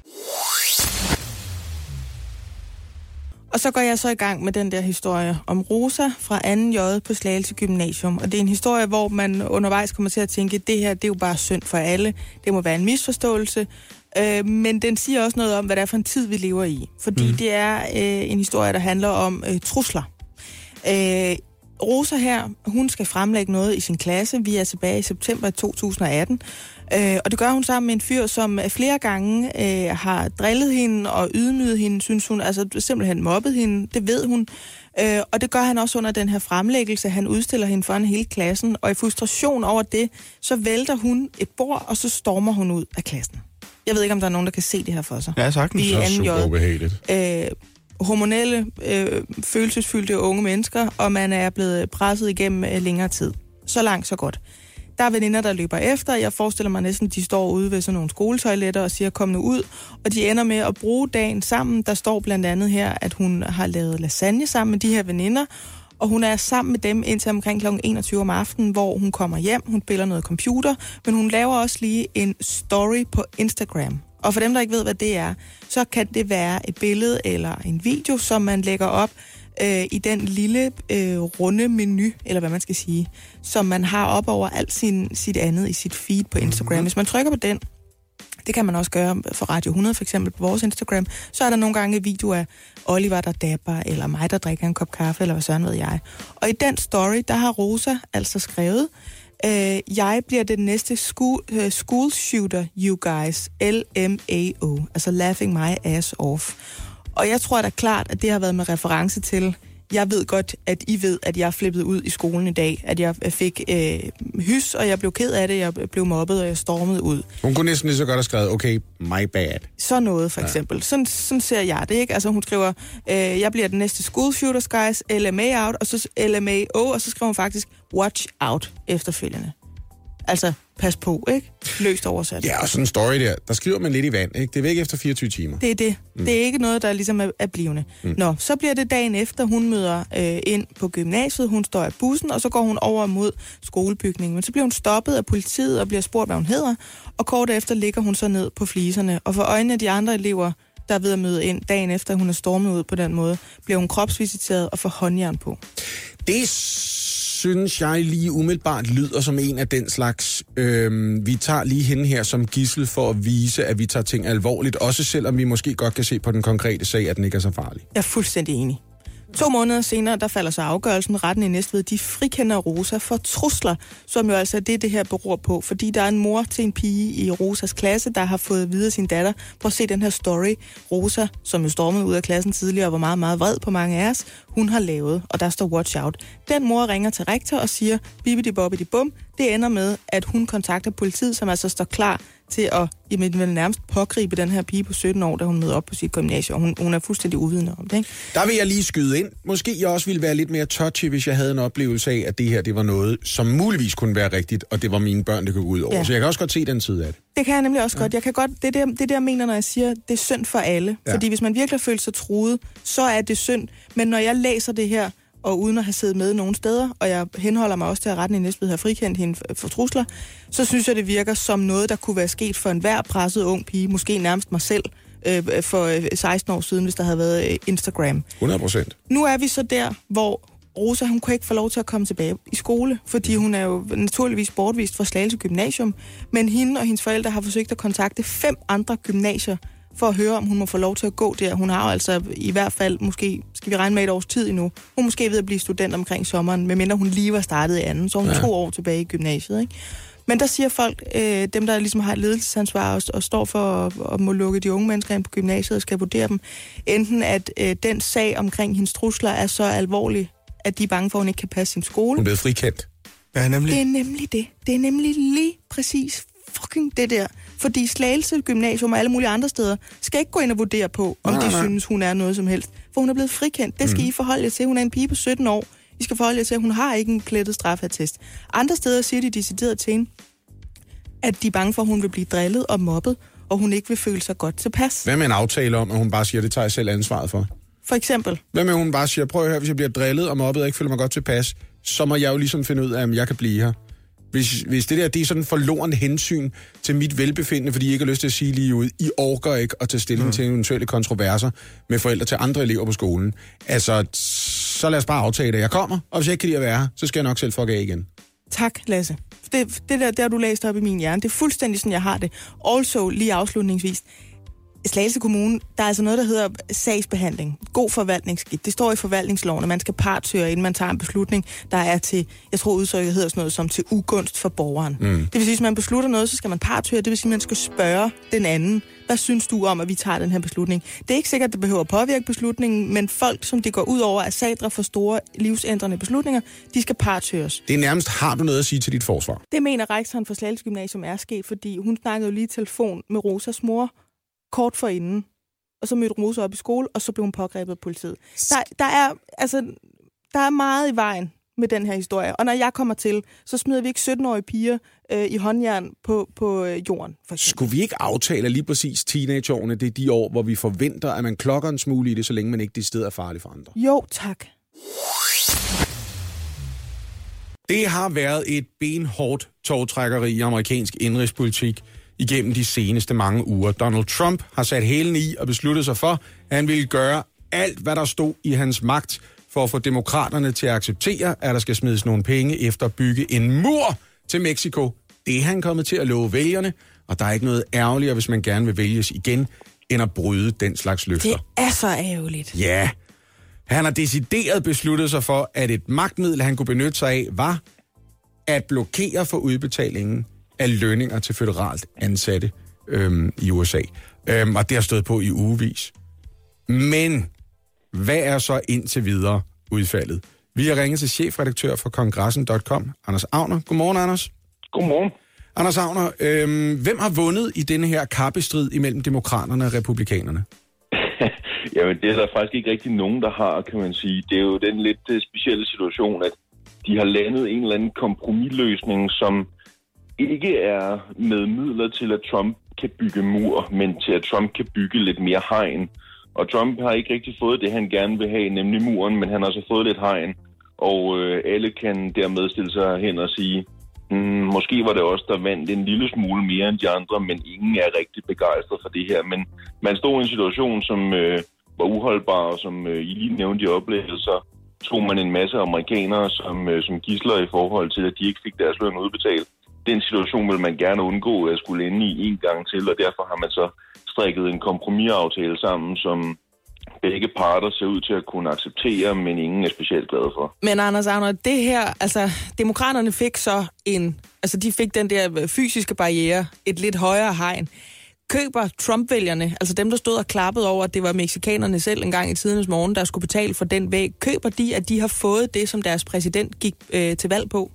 Og så går jeg så i gang med den der historie om Rosa fra 2. J på Slagelse Gymnasium. Og det er en historie, hvor man undervejs kommer til at tænke, det her det er jo bare synd for alle. Det må være en misforståelse. Øh, men den siger også noget om, hvad det er for en tid, vi lever i. Fordi mm. det er øh, en historie, der handler om øh, trusler. Øh, Rosa her, hun skal fremlægge noget i sin klasse. Vi er tilbage i september 2018. Øh, og det gør hun sammen med en fyr, som flere gange øh, har drillet hende og ydmyget hende, synes hun. Altså simpelthen mobbet hende, det ved hun. Øh, og det gør han også under den her fremlæggelse. Han udstiller hende foran hele klassen, og i frustration over det, så vælter hun et bord, og så stormer hun ud af klassen. Jeg ved ikke, om der er nogen, der kan se det her for sig. Ja, sagtens. Vi er Så 2. super ubehageligt. Øh, hormonelle, øh, følelsesfyldte unge mennesker, og man er blevet presset igennem øh, længere tid. Så langt, så godt. Der er veninder, der løber efter. Jeg forestiller mig næsten, de står ude ved sådan nogle skoletoiletter og siger, kom nu ud. Og de ender med at bruge dagen sammen. Der står blandt andet her, at hun har lavet lasagne sammen med de her veninder. Og hun er sammen med dem indtil omkring kl. 21 om aftenen, hvor hun kommer hjem. Hun spiller noget computer, men hun laver også lige en story på Instagram. Og for dem, der ikke ved, hvad det er, så kan det være et billede eller en video, som man lægger op øh, i den lille øh, runde menu, eller hvad man skal sige, som man har op over alt sin, sit andet i sit feed på Instagram. Hvis man trykker på den, det kan man også gøre for Radio 100 for eksempel på vores Instagram, så er der nogle gange video af Oliver, der dapper, eller mig, der drikker en kop kaffe, eller hvad sådan ved jeg. Og i den story, der har Rosa altså skrevet, øh, jeg bliver den næste school, øh, school shooter, you guys, LMAO, altså laughing my ass off. Og jeg tror da klart, at det har været med reference til, jeg ved godt, at I ved, at jeg flippede ud i skolen i dag, at jeg fik øh, hys, og jeg blev ked af det, jeg blev mobbet, og jeg stormede ud. Hun kunne næsten lige så godt have skrevet, okay, my bad. Så noget, for eksempel. Ja. Sådan, sådan ser jeg det, ikke? Altså, hun skriver, øh, jeg bliver den næste school shooters, guys, LMA out, og så LMAO, og så skriver hun faktisk, watch out efterfølgende. Altså, pas på, ikke? Løst oversat. Ja, og sådan en story der, der skriver man lidt i vand, ikke? Det er væk efter 24 timer. Det er det. Mm. Det er ikke noget, der ligesom er, er blivende. Mm. Nå, så bliver det dagen efter, hun møder øh, ind på gymnasiet, hun står i bussen, og så går hun over mod skolebygningen. Men så bliver hun stoppet af politiet og bliver spurgt, hvad hun hedder, og kort efter ligger hun så ned på fliserne. Og for øjnene af de andre elever, der er ved at møde ind dagen efter, hun er stormet ud på den måde, bliver hun kropsvisiteret og får håndjern på. Det synes jeg lige umiddelbart lyder som en af den slags, øh, vi tager lige hende her som gissel for at vise, at vi tager ting alvorligt, også selvom vi måske godt kan se på den konkrete sag, at den ikke er så farlig. Jeg er fuldstændig enig. To måneder senere, der falder så afgørelsen. Retten i Næstved, de frikender Rosa for trusler, som jo altså er det, det her beror på. Fordi der er en mor til en pige i Rosas klasse, der har fået videre sin datter. Prøv at se den her story. Rosa, som jo stormede ud af klassen tidligere og var meget, meget vred på mange af os, hun har lavet, og der står watch out. Den mor ringer til rektor og siger, bibidi bobbidi bum. Det ender med, at hun kontakter politiet, som altså står klar til at jamen, vel nærmest pågribe den her pige på 17 år, da hun møder op på sit gymnasium. Hun, hun er fuldstændig uvidende om det, ikke? Der vil jeg lige skyde ind. Måske jeg også ville være lidt mere touchy, hvis jeg havde en oplevelse af, at det her det var noget, som muligvis kunne være rigtigt, og det var mine børn, det kunne gå ud over. Ja. Ja. Så jeg kan også godt se den side af det. Det kan jeg nemlig også ja. godt. Jeg kan godt det, er det, er jeg mener, når jeg siger, det er synd for alle. Ja. Fordi hvis man virkelig føler sig truet, så er det synd. Men når jeg læser det her, og uden at have siddet med nogen steder, og jeg henholder mig også til, at retten i Næstved har frikendt hende for, trusler, så synes jeg, det virker som noget, der kunne være sket for enhver presset ung pige, måske nærmest mig selv, øh, for øh, 16 år siden, hvis der havde været øh, Instagram. 100 procent. Nu er vi så der, hvor Rosa, hun kunne ikke få lov til at komme tilbage i skole, fordi hun er jo naturligvis bortvist fra Slagelse Gymnasium. Men hende og hendes forældre har forsøgt at kontakte fem andre gymnasier for at høre, om hun må få lov til at gå der. Hun har jo altså i hvert fald, måske skal vi regne med et års tid endnu, hun måske ved at blive student omkring sommeren, medmindre hun lige var startet i anden, så hun ja. to år tilbage i gymnasiet. Ikke? Men der siger folk, øh, dem der ligesom har et ledelsesansvar og, og står for at, at må lukke de unge mennesker ind på gymnasiet og skal vurdere dem, enten at øh, den sag omkring hendes trusler er så alvorlig, at de er bange for, at hun ikke kan passe sin skole. Hun er blevet frikendt. Ja, nemlig. Det er nemlig det. Det er nemlig lige præcis fucking det der. Fordi Slagelse Gymnasium og alle mulige andre steder skal ikke gå ind og vurdere på, om Nej, de nej. synes, hun er noget som helst. For hun er blevet frikendt. Det skal Mhm. I forholde jer til. Hun er en pige på 17 år. I skal forholde jer til, at hun har ikke en plettet straffetest. Andre steder siger de decideret til hende, at de er bange for, at hun vil blive drillet og mobbet, og hun ikke vil føle sig godt tilpas. Hvad med en aftale om, at hun bare siger, det tager jeg selv ansvaret for? For eksempel. Hvad med, hun bare siger, prøv at høre, hvis jeg bliver drillet og mobbet og ikke føler mig godt tilpas, så må jeg jo ligesom finde ud af, om jeg kan blive her. Hvis, hvis det der, det er sådan en forloren hensyn til mit velbefindende, fordi I ikke har lyst til at sige lige ud, I orker ikke at tage stilling mm. til eventuelle kontroverser med forældre til andre elever på skolen. Altså, så lad os bare aftale, at jeg kommer, og hvis jeg ikke kan lide at være her, så skal jeg nok selv fuck af igen. Tak, Lasse. Det, det der, der, du læste op i min hjerne, det er fuldstændig sådan, jeg har det. Also, lige afslutningsvis. Slagelse Kommune, der er altså noget, der hedder sagsbehandling. God forvaltningsskik. Det står i forvaltningsloven, at man skal partshøre, inden man tager en beslutning, der er til, jeg tror udtrykket hedder sådan noget som til ugunst for borgeren. Mm. Det vil sige, hvis man beslutter noget, så skal man partshøre. Det vil sige, at man skal spørge den anden, hvad synes du om, at vi tager den her beslutning? Det er ikke sikkert, at det behøver at påvirke beslutningen, men folk, som det går ud over, er sadre for store livsændrende beslutninger, de skal partshøres. Det er nærmest, har du noget at sige til dit forsvar? Det mener rektoren for Slagelse Gymnasium er sket, fordi hun snakkede jo lige i telefon med Rosas mor kort forinden. Og så mødte Rosa op i skole, og så blev hun pågrebet af politiet. Der, der, er, altså, der er meget i vejen med den her historie. Og når jeg kommer til, så smider vi ikke 17-årige piger øh, i håndjern på, på øh, jorden. For eksempel. Skulle vi ikke aftale lige præcis teenageårene, det er de år, hvor vi forventer, at man klokker en smule i det, så længe man ikke det sted er farlig for andre? Jo, tak. Det har været et benhårdt togtrækkeri i amerikansk indrigspolitik igennem de seneste mange uger. Donald Trump har sat hælen i og besluttet sig for, at han ville gøre alt, hvad der stod i hans magt for at få demokraterne til at acceptere, at der skal smides nogle penge efter at bygge en mur til Mexico. Det er han kommet til at love vælgerne, og der er ikke noget ærgerligere, hvis man gerne vil vælges igen, end at bryde den slags løfter. Det er så ærgerligt. Ja. Han har decideret besluttet sig for, at et magtmiddel, han kunne benytte sig af, var at blokere for udbetalingen af lønninger til føderalt ansatte øhm, i USA. Øhm, og det har stået på i ugevis. Men hvad er så indtil videre udfaldet? Vi har ringet til chefredaktør for kongressen.com, Anders Agner. Godmorgen, Anders. Godmorgen. Anders Agner, øhm, hvem har vundet i denne her kappestrid imellem demokraterne og republikanerne? [laughs] Jamen, det er der faktisk ikke rigtig nogen, der har, kan man sige. Det er jo den lidt øh, specielle situation, at de har landet en eller anden kompromisløsning, som ikke er med midler til, at Trump kan bygge mur, men til, at Trump kan bygge lidt mere hegn. Og Trump har ikke rigtig fået det, han gerne vil have, nemlig muren, men han har så fået lidt hegn. Og øh, alle kan dermed stille sig hen og sige, mm, måske var det også der vandt en lille smule mere end de andre, men ingen er rigtig begejstret for det her. Men man stod i en situation, som øh, var uholdbar, og som øh, I lige nævnte i oplægget, så tog man en masse amerikanere som, øh, som gisler i forhold til, at de ikke fik deres løn udbetalt. Den situation vil man gerne undgå at skulle ende i en gang til, og derfor har man så strikket en kompromisaftale sammen, som begge parter ser ud til at kunne acceptere, men ingen er specielt glade for. Men Anders Agner, det her, altså, demokraterne fik så en, altså de fik den der fysiske barriere, et lidt højere hegn. Køber Trump-vælgerne, altså dem, der stod og klappede over, at det var meksikanerne selv en gang i tidens morgen, der skulle betale for den væg, køber de, at de har fået det, som deres præsident gik øh, til valg på?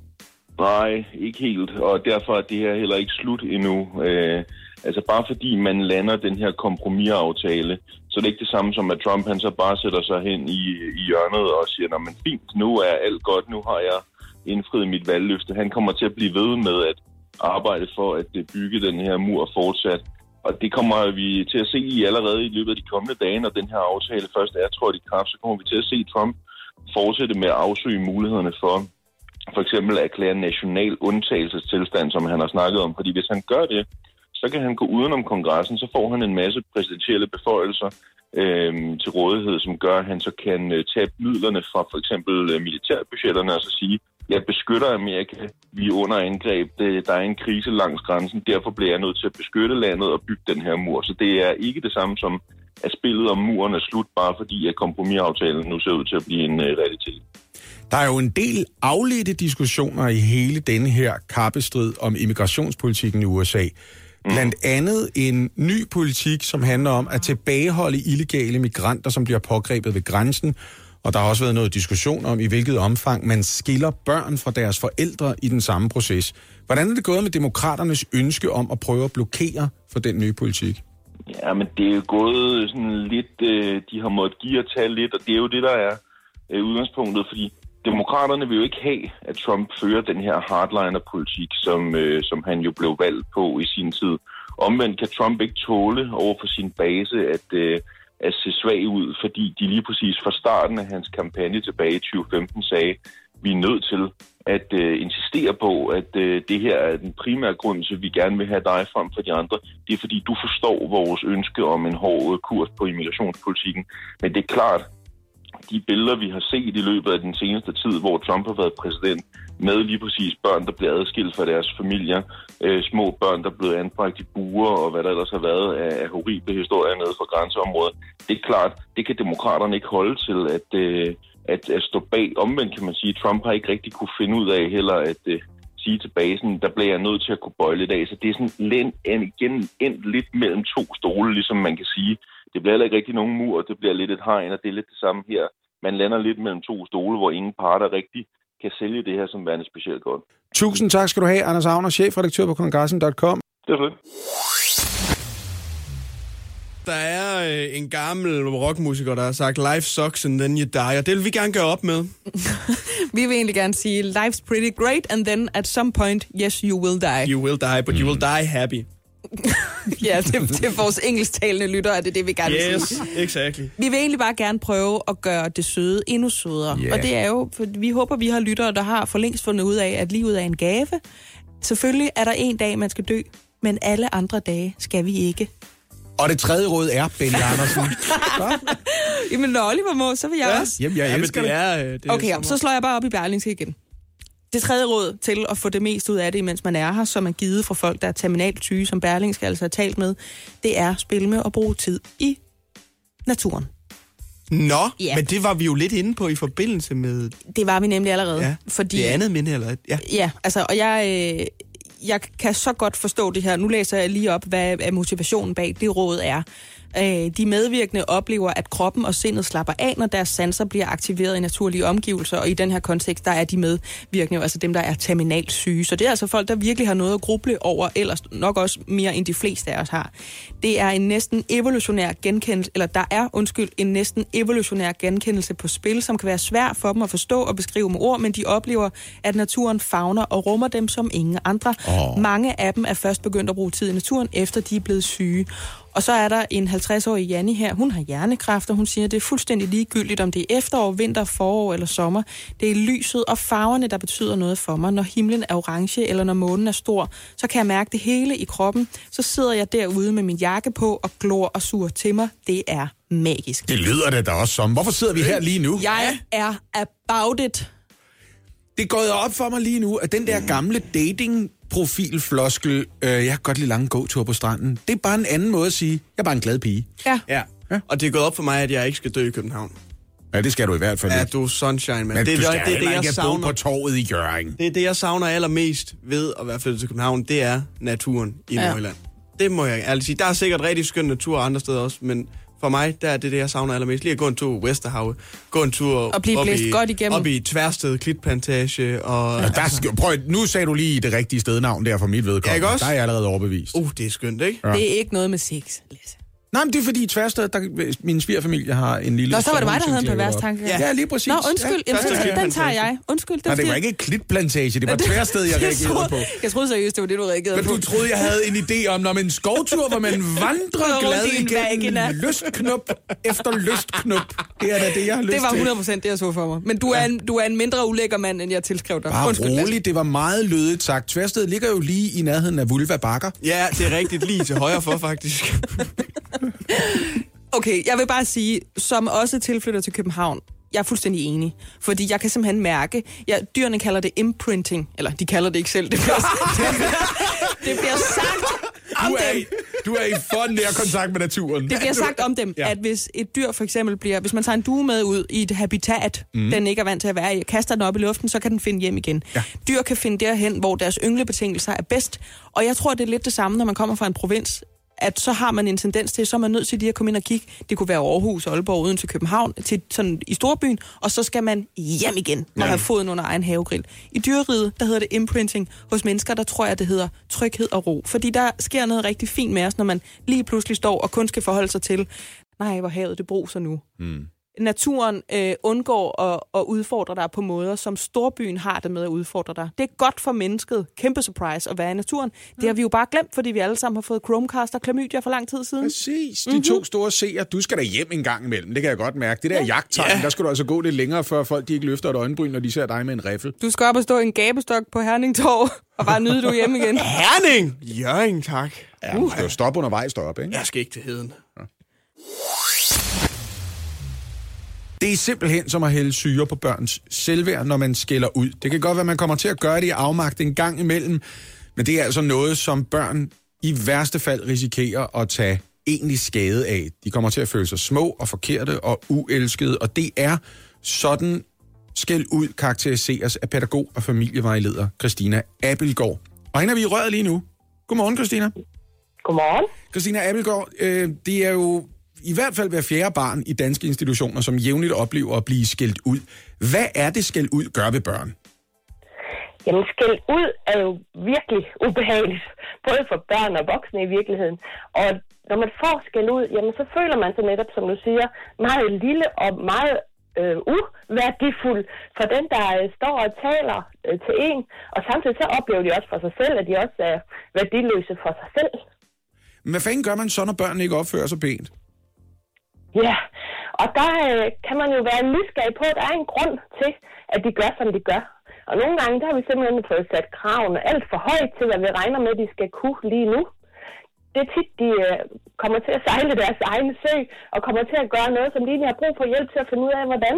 Nej, ikke helt, og derfor er det her heller ikke slut endnu. Øh, altså bare fordi man lander den her kompromisaftale, så det er ikke det samme som, at Trump han så bare sætter sig hen i, i hjørnet og siger, Nå, men fint, nu er alt godt, nu har jeg indfriet mit valgløfte. Han kommer til at blive ved med at arbejde for at det bygge den her mur fortsat. Og det kommer vi til at se i allerede i løbet af de kommende dage, når den her aftale først er trådt i kraft, så kommer vi til at se Trump fortsætte med at afsøge mulighederne for for eksempel erklære national undtagelsestilstand, som han har snakket om. Fordi hvis han gør det, så kan han gå udenom kongressen, så får han en masse præsidentielle beføjelser øh, til rådighed, som gør, at han så kan øh, tage midlerne fra for eksempel øh, militærbudgetterne og så sige, jeg beskytter Amerika, vi er under angreb, det, der er en krise langs grænsen, derfor bliver jeg nødt til at beskytte landet og bygge den her mur. Så det er ikke det samme som, at spillet om muren er slut, bare fordi at kompromisaftalen nu ser ud til at blive en øh, realitet. Der er jo en del afledte diskussioner i hele denne her kappestrid om immigrationspolitikken i USA. Blandt andet en ny politik, som handler om at tilbageholde illegale migranter, som bliver pågrebet ved grænsen. Og der har også været noget diskussion om, i hvilket omfang man skiller børn fra deres forældre i den samme proces. Hvordan er det gået med demokraternes ønske om at prøve at blokere for den nye politik? Ja, men det er jo gået sådan lidt, øh, de har måttet give og tage lidt, og det er jo det, der er øh, udgangspunktet, fordi demokraterne vil jo ikke have, at Trump fører den her hardliner-politik, som, øh, som han jo blev valgt på i sin tid. Omvendt kan Trump ikke tåle over for sin base at, øh, at se svag ud, fordi de lige præcis fra starten af hans kampagne tilbage i 2015 sagde, vi er nødt til at øh, insistere på, at øh, det her er den primære grund til, at vi gerne vil have dig frem for de andre. Det er fordi, du forstår vores ønske om en hård kurs på immigrationspolitikken. Men det er klart, de billeder, vi har set i løbet af den seneste tid, hvor Trump har været præsident, med lige præcis børn, der bliver adskilt fra deres familier, øh, små børn, der er blevet anbragt i buer, og hvad der ellers har været af, af horrible historier nede fra grænseområdet. Det er klart, det kan demokraterne ikke holde til at, øh, at, at stå bag. Omvendt kan man sige, at Trump har ikke rigtig kunne finde ud af heller at øh, sige til basen, der bliver jeg nødt til at kunne bøje lidt af. Så det er sådan lidt, igen endt lidt mellem to stole, ligesom man kan sige. Det bliver heller ikke rigtig nogen mur, det bliver lidt et hegn, og det er lidt det samme her. Man lander lidt mellem to stole, hvor ingen parter rigtig kan sælge det her som værende specielt godt. Tusind tak skal du have, Anders Agner, chefredaktør på kongressen.com. Det er fedt. Der er øh, en gammel rockmusiker, der har sagt, life sucks and then you die, og det vil vi gerne gøre op med. [laughs] Vi vil egentlig gerne sige, life's pretty great, and then at some point, yes, you will die. You will die, but you will die happy. [laughs] ja, det, det er vores engelsktalende lytter, er det det, vi gerne vil Yes, sige. exactly. Vi vil egentlig bare gerne prøve at gøre det søde endnu sødere. Ja. Og det er jo, for vi håber, vi har lyttere, der har for længst fundet ud af, at livet er en gave. Selvfølgelig er der en dag, man skal dø, men alle andre dage skal vi ikke. Og det tredje råd er, Benny Andersen. [laughs] Jamen, når Oliver må, så vil jeg Ja, også. jamen, jeg Ja, men elsker det det. er... øh, Det er Okay, så slår jeg bare op i Berlingske igen. Det tredje råd til at få det mest ud af det, mens man er her, som er givet fra folk, der er terminalt syge, som Berlingske altså har talt med, det er at spille med og bruge tid i naturen. Nå, Ja. men det var vi jo lidt inde på i forbindelse med Det var vi nemlig allerede. ja, fordi, det andet minde, eller... Ja. Ja, altså, og jeg, øh, jeg kan så godt forstå det her. Nu læser jeg lige op, hvad motivationen bag det råd er. Øh, de medvirkende oplever, at kroppen og sindet slapper af, når deres sanser bliver aktiveret i naturlige omgivelser, og i den her kontekst, der er de medvirkende altså dem, der er terminalt syge. Så det er altså folk, der virkelig har noget at gruble over, ellers nok også mere end de fleste af os har. Det er en næsten evolutionær genkendelse, eller der er, undskyld, en næsten evolutionær genkendelse på spil, som kan være svær for dem at forstå og beskrive med ord, men de oplever, at naturen fagner og rummer dem som ingen andre. Åh. Mange af dem er først begyndt at bruge tid i naturen, efter de er blevet syge. Og så er der en 50-årig Janni her. Hun har hjernekræft, og hun siger, at det er fuldstændig ligegyldigt, om det er efterår, vinter, forår eller sommer. Det er lyset og farverne, der betyder noget for mig. Når himlen er orange, eller når månen er stor, så kan jeg mærke det hele i kroppen. Så sidder jeg derude med min jakke på og glor og suger til mig. Det er magisk. Det lyder det da også som. Hvorfor sidder vi her lige nu? Jeg er about it. Det er gået op for mig lige nu, at den der gamle dating profilfloskel, øh, jeg kan godt lide lange gåture på stranden. Det er bare en anden måde at sige, jeg er bare en glad pige. Ja. ja. Og det er gået op for mig, at jeg ikke skal dø i København. Ja, det skal du i hvert fald Ja, du er sunshine, man. Men det, er- du skal det, det, heller jeg ikke savner. på torvet i Jørgen. Det er det, jeg savner allermest ved at være flyttet til København. Det er naturen i ja. Nordjylland. Det må jeg ærligt sige. Der er sikkert rigtig skøn natur andre steder også, men for mig, der er det det, jeg savner allermest. Lige at gå en tur i Vesterhavet, gå en tur Og blive op i, godt igennem. op i Tværsted Klitplantage. Og, Ja, der skal, prøv, nu sagde du lige det rigtige stednavn der for mit vedkommende. Ja, ikke også? Der er jeg allerede overbevist. Uh, det er skønt, ikke? Ja. Det er ikke noget med sex, Lasse. Nej, men det er fordi i Tværsted, der, min svigerfamilie har en lille... Nå, så var det mig, der havde en pervers tanke. laver Ja, lige præcis. Nå, undskyld. Ja, Jamen, så, den tager jeg. Undskyld. Nej, det var ikke et klitplantage, det var [laughs] Tværsted, jeg reagerede troede, på. Jeg troede seriøst, det var det, du reagerede Men på. du troede, jeg havde en idé om, når man en skovtur, hvor man [laughs] vandrer glad igennem lystknop efter lystknop. Det er da det, jeg har lyst Det var til. 100 det, jeg så for mig. Men du er, en, du er en mindre ulækker mand, end jeg tilskrev dig. Bare Undskyld, roligt, det var meget lødigt sagt. Tværsted ligger jo lige i nærheden af Vulva Bakker. Ja, det er rigtigt lige til højre for, faktisk. [laughs] Okay, jeg vil bare sige, som også tilflytter til København, jeg er fuldstændig enig. Fordi jeg kan simpelthen mærke, ja, dyrene kalder det imprinting, eller de kalder det ikke selv, det bliver, [laughs] det bliver sagt om Du er, dem. i, du er i for nær kontakt med naturen. Det bliver sagt om dem, Ja. at hvis et dyr for eksempel bliver, hvis man tager en due med ud i et habitat, mm. den ikke er vant til at være i, og kaster den op i luften, så kan den finde hjem igen. Ja. Dyr kan finde derhen, hvor deres ynglebetingelser er bedst, og jeg tror, det er lidt det samme, når man kommer fra en provins, at så har man en tendens til, så er man nødt til lige at komme ind og kigge. Det kunne være Aarhus, Aalborg, uden til København, til sådan i storbyen, og så skal man hjem igen og Ja. have foden under egen havegrill. I dyreriget, der hedder det imprinting. Hos mennesker, der tror jeg, det hedder tryghed og ro. Fordi der sker noget rigtig fint med os, når man lige pludselig står og kun skal forholde sig til, nej, hvor havet det bruser nu. Mm. Naturen øh, undgår at, at udfordre dig på måder, som storbyen har det med at udfordre dig. Det er godt for mennesket. Kæmpe surprise at være i naturen. Det har vi jo bare glemt, fordi vi alle sammen har fået Chromecast og klamydia for lang tid siden. Præcis. De Mhm. to store seere, du skal da hjem en gang imellem. Det kan jeg godt mærke. Det der ja. jagttegn, der skal du altså gå lidt længere, før folk de ikke løfter et øjenbryn, når de ser dig med en riffel. Du skal op og stå i en gabestok på Herningtorv og bare nyde, du hjemme igen. [laughs] Herning! Jørgen, tak. Ja, du skal jo stoppe undervejs deroppe, ikke? Jeg skal ikke til heden. Det er simpelthen som at hælde syre på børns selvværd, når man skælder ud. Det kan godt være, at man kommer til at gøre det i afmagt en gang imellem, men det er altså noget, som børn i værste fald risikerer at tage egentlig skade af. De kommer til at føle sig små og forkerte og uelskede, og det er sådan skæld ud karakteriseres af pædagog og familievejleder Christina Abelgaard. Og hende er vi i røret lige nu. Godmorgen, Christina. Godmorgen. Christina Abelgaard, øh, det er jo i hvert fald hver fjerde barn i danske institutioner, som jævnligt oplever at blive skældt ud. Hvad er det, skæld ud gør ved børn? Jamen, skæld ud er jo virkelig ubehageligt, [laughs] både for børn og voksne i virkeligheden. Og når man får skæld ud, jamen, så føler man sig netop, som du siger, meget lille og meget øh, uværdifuld for den, der øh, står og taler øh, til en. Og samtidig så oplever de også for sig selv, at de også er værdiløse for sig selv. Men hvad fanden gør man så, når børnene ikke opfører sig pænt? Ja, og der øh, kan man jo være nysgerrig på, at der er en grund til, at de gør, som de gør. Og nogle gange, der har vi simpelthen fået sat kravene alt for højt til, hvad vi regner med, de skal kunne lige nu. Det er tit, de øh, kommer til at sejle deres egne sø, og kommer til at gøre noget, som de lige har brug for hjælp til at finde ud af, hvordan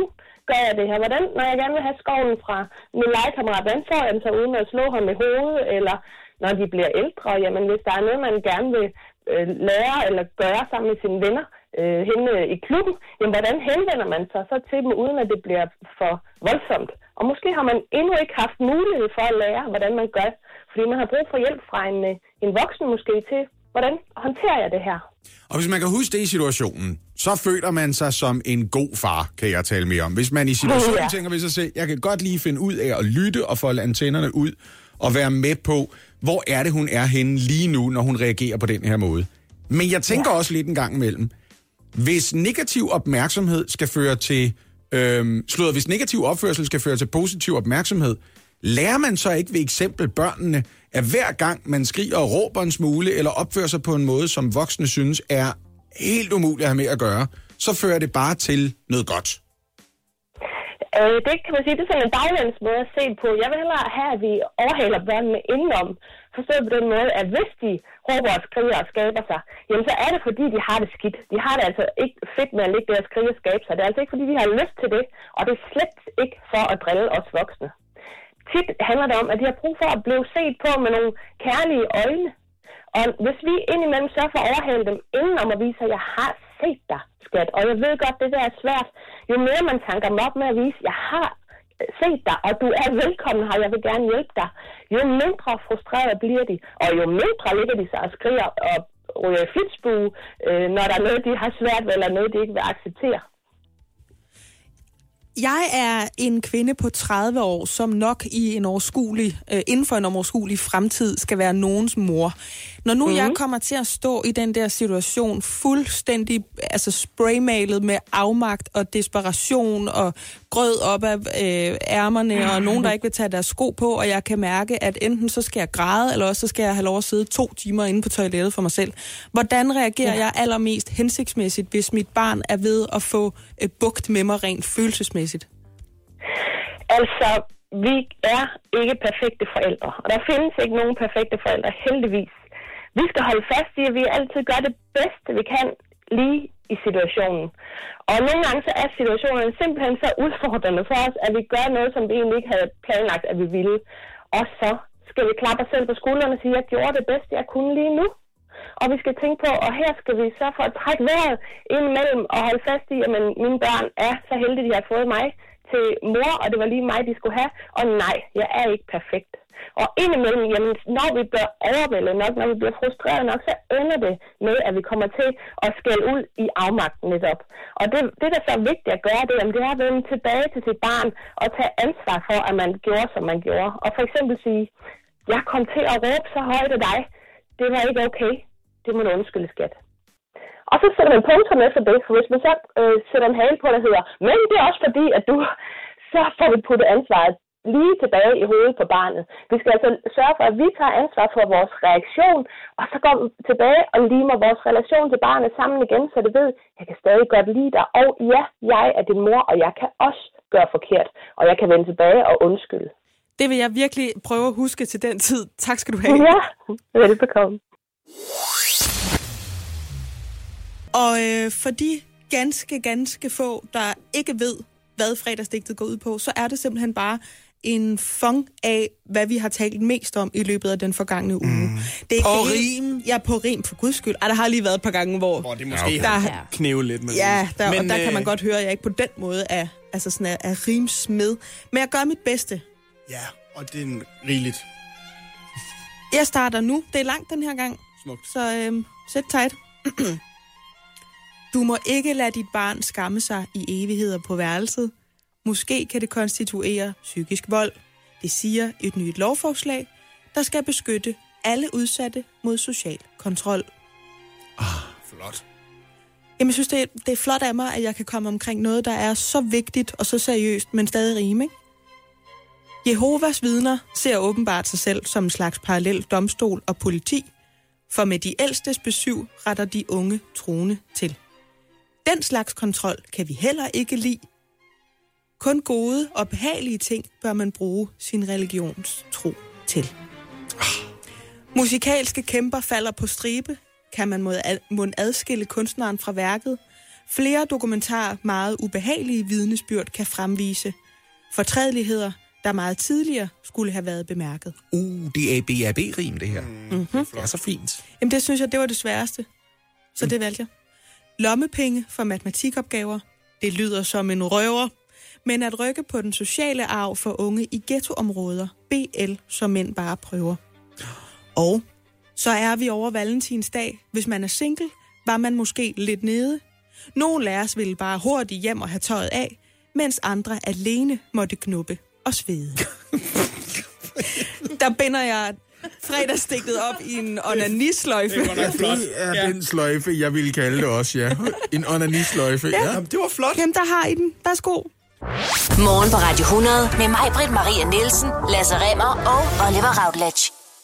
gør jeg det her? Hvordan, når jeg gerne vil have skoven fra min legekammerat, hvordan får jeg den så uden at slå ham i hovedet? Eller når de bliver ældre, jamen hvis der er noget, man gerne vil øh, lære eller gøre sammen med sine venner øh, henne i klubben, jamen hvordan henvender man sig så til dem, uden at det bliver for voldsomt? Og måske har man endnu ikke haft mulighed for at lære, hvordan man gør, fordi man har brug for hjælp fra en, øh, en voksen måske til, hvordan håndterer jeg det her? Og hvis man kan huske det i situationen, så føler man sig som en god far, kan jeg tale mere om. Hvis man i [laughs] situationen Ja. tænker ved sig selv, jeg kan godt lige finde ud af at lytte og folde antennerne ud og være med på, hvor er det, hun er henne lige nu, når hun reagerer på den her måde. Men jeg tænker ja. også lidt en gang imellem, hvis negativ opmærksomhed skal føre til, øhm, slået, hvis negativ opførsel skal føre til positiv opmærksomhed, lærer man så ikke ved eksempel børnene, at hver gang man skriger og råber en smule, eller opfører sig på en måde, som voksne synes er helt umuligt at have med at gøre, så fører det bare til noget godt. Øh, det kan man sige, det er sådan en baglæns måde at se på. Jeg vil hellere have, at vi overhaler børnene indenom. Forstået på den måde, at hvis de råber og skriger og skaber sig, jamen så er det fordi, de har det skidt. De har det altså ikke fedt med at ligge der og skrige og skabe sig. Det er altså ikke fordi, de har lyst til det, og det er slet ikke for at drille os voksne. Tit handler det om, at de har brug for at blive set på med nogle kærlige øjne. Og hvis vi indimellem sørger for at overhale dem inden om at vise, at jeg har set dig, skat, og jeg ved godt, det der er svært, jo mere man tanker dem op med at vise, jeg har set dig, og du er velkommen her, jeg vil gerne hjælpe dig, jo mindre frustreret bliver de, og jo mindre ligger de sig og skriger og ryger i flitsbue, øh, når der er noget, de har svært ved, eller noget, de ikke vil acceptere. jeg er en kvinde på 30 år, som nok i en overskuelig, øh, inden for en overskuelig fremtid skal være nogens mor. Når nu mm. jeg kommer til at stå i den der situation fuldstændig altså spraymalet med afmagt og desperation og grød op af øh, ærmerne og nogen, der ikke vil tage deres sko på, og jeg kan mærke, at enten så skal jeg græde, eller også så skal jeg have lov at sidde to timer inde på toilettet for mig selv. Hvordan reagerer ja. jeg allermest hensigtsmæssigt, hvis mit barn er ved at få øh, bugt med mig rent følelsesmæssigt? Altså, vi er ikke perfekte forældre, og der findes ikke nogen perfekte forældre, heldigvis. Vi skal holde fast i, at vi altid gør det bedste, vi kan lige i situationen. Og nogle gange så er situationen simpelthen så udfordrende for os, at vi gør noget, som vi egentlig ikke havde planlagt, at vi ville. Og så skal vi klappe os selv på skuldrene og sige, at jeg gjorde det bedste, jeg kunne lige nu. Og vi skal tænke på, og her skal vi så for at trække vejret indimellem og holde fast i, at mine børn er så heldige, de har fået mig til mor, og det var lige mig, de skulle have. Og nej, jeg er ikke perfekt. Og indimellem, jamen, når vi bliver overvældet nok, når vi bliver frustreret nok, så ender det med, at vi kommer til at skælde ud i afmagten netop. Og det, det der så er vigtigt at gøre, det, jamen, det er at vende tilbage til sit barn og tage ansvar for, at man gjorde, som man gjorde. Og for eksempel sige, jeg kom til at råbe så højt af dig. Det var ikke okay. Det må du undskylde, skat. Og så sætter man punktum efter det, for hvis man så øh, sætter en hale på, der hedder, men det er også fordi, at du, så får vi puttet ansvaret lige tilbage i hovedet på barnet. Vi skal altså sørge for, at vi tager ansvar for vores reaktion, og så går vi tilbage og limer vores relation til barnet sammen igen, så det ved, jeg kan stadig godt lide dig, og ja, jeg er din mor, og jeg kan også gøre forkert, og jeg kan vende tilbage og undskylde. Det vil jeg virkelig prøve at huske til den tid. Tak skal du have. Ja, velbekomme. Og øh, for de ganske, ganske få, der ikke ved, hvad fredagsdigtet går ud på, så er det simpelthen bare en fong af, hvad vi har talt mest om i løbet af den forgangne uge. Mm. Det er på ikke, rim? Ja, på rim, for guds skyld. Ej, der har lige været et par gange, hvor... Hvor det måske der, har knævet lidt med Ja, der, Men, og der øh, kan man godt høre, at jeg ikke på den måde er, altså sådan er, er rimsmed. Men jeg gør mit bedste. Ja, og det er rigeligt. Jeg starter nu. Det er langt den her gang. Smukt. Så øhm, sæt tight. [clears throat] Du må ikke lade dit barn skamme sig i evigheder på værelset. Måske kan det konstituere psykisk vold. Det siger et nyt lovforslag, der skal beskytte alle udsatte mod social kontrol. Flot. Jamen, jeg synes, det er, det er flot af mig, at jeg kan komme omkring noget, der er så vigtigt og så seriøst, men stadig rime, ikke? Jehovas vidner ser åbenbart sig selv som en slags parallel domstol og politi, for med de ældstes besøg retter de unge troende til. Den slags kontrol kan vi heller ikke lide. Kun gode og behagelige ting bør man bruge sin religionstro til. Musikalske kæmper falder på stribe. Kan man mod adskille kunstneren fra værket? Flere dokumentarer meget ubehagelige vidnesbyrd kan fremvise fortrædeligheder, der meget tidligere skulle have været bemærket. Uh, det er BAB-rim, det her. Mm-hmm. Det er så fint. Jamen, det synes jeg, det var det sværeste. Så det valgte jeg. Lommepenge for matematikopgaver. Det lyder som en røver. Men at rykke på den sociale arv for unge i ghettoområder. BL, som mænd bare prøver. Og så er vi over valentinsdag. Hvis man er single, var man måske lidt nede. Nogle af os ville bare hurtigt hjem og have tøjet af, mens andre alene måtte knuppe og svede. [laughs] Der binder jeg fredagsstikket op i en onanisløjfe. Det er den sløjfe, jeg ville kalde det også, ja. En onanisløjfe, ja. Ja. ja. Det var flot. Jamen, der har I den. Værsgo. Morgen på Radio 100 med mig, Britt Maria Nielsen, Lasse Remmer og Oliver Routledge.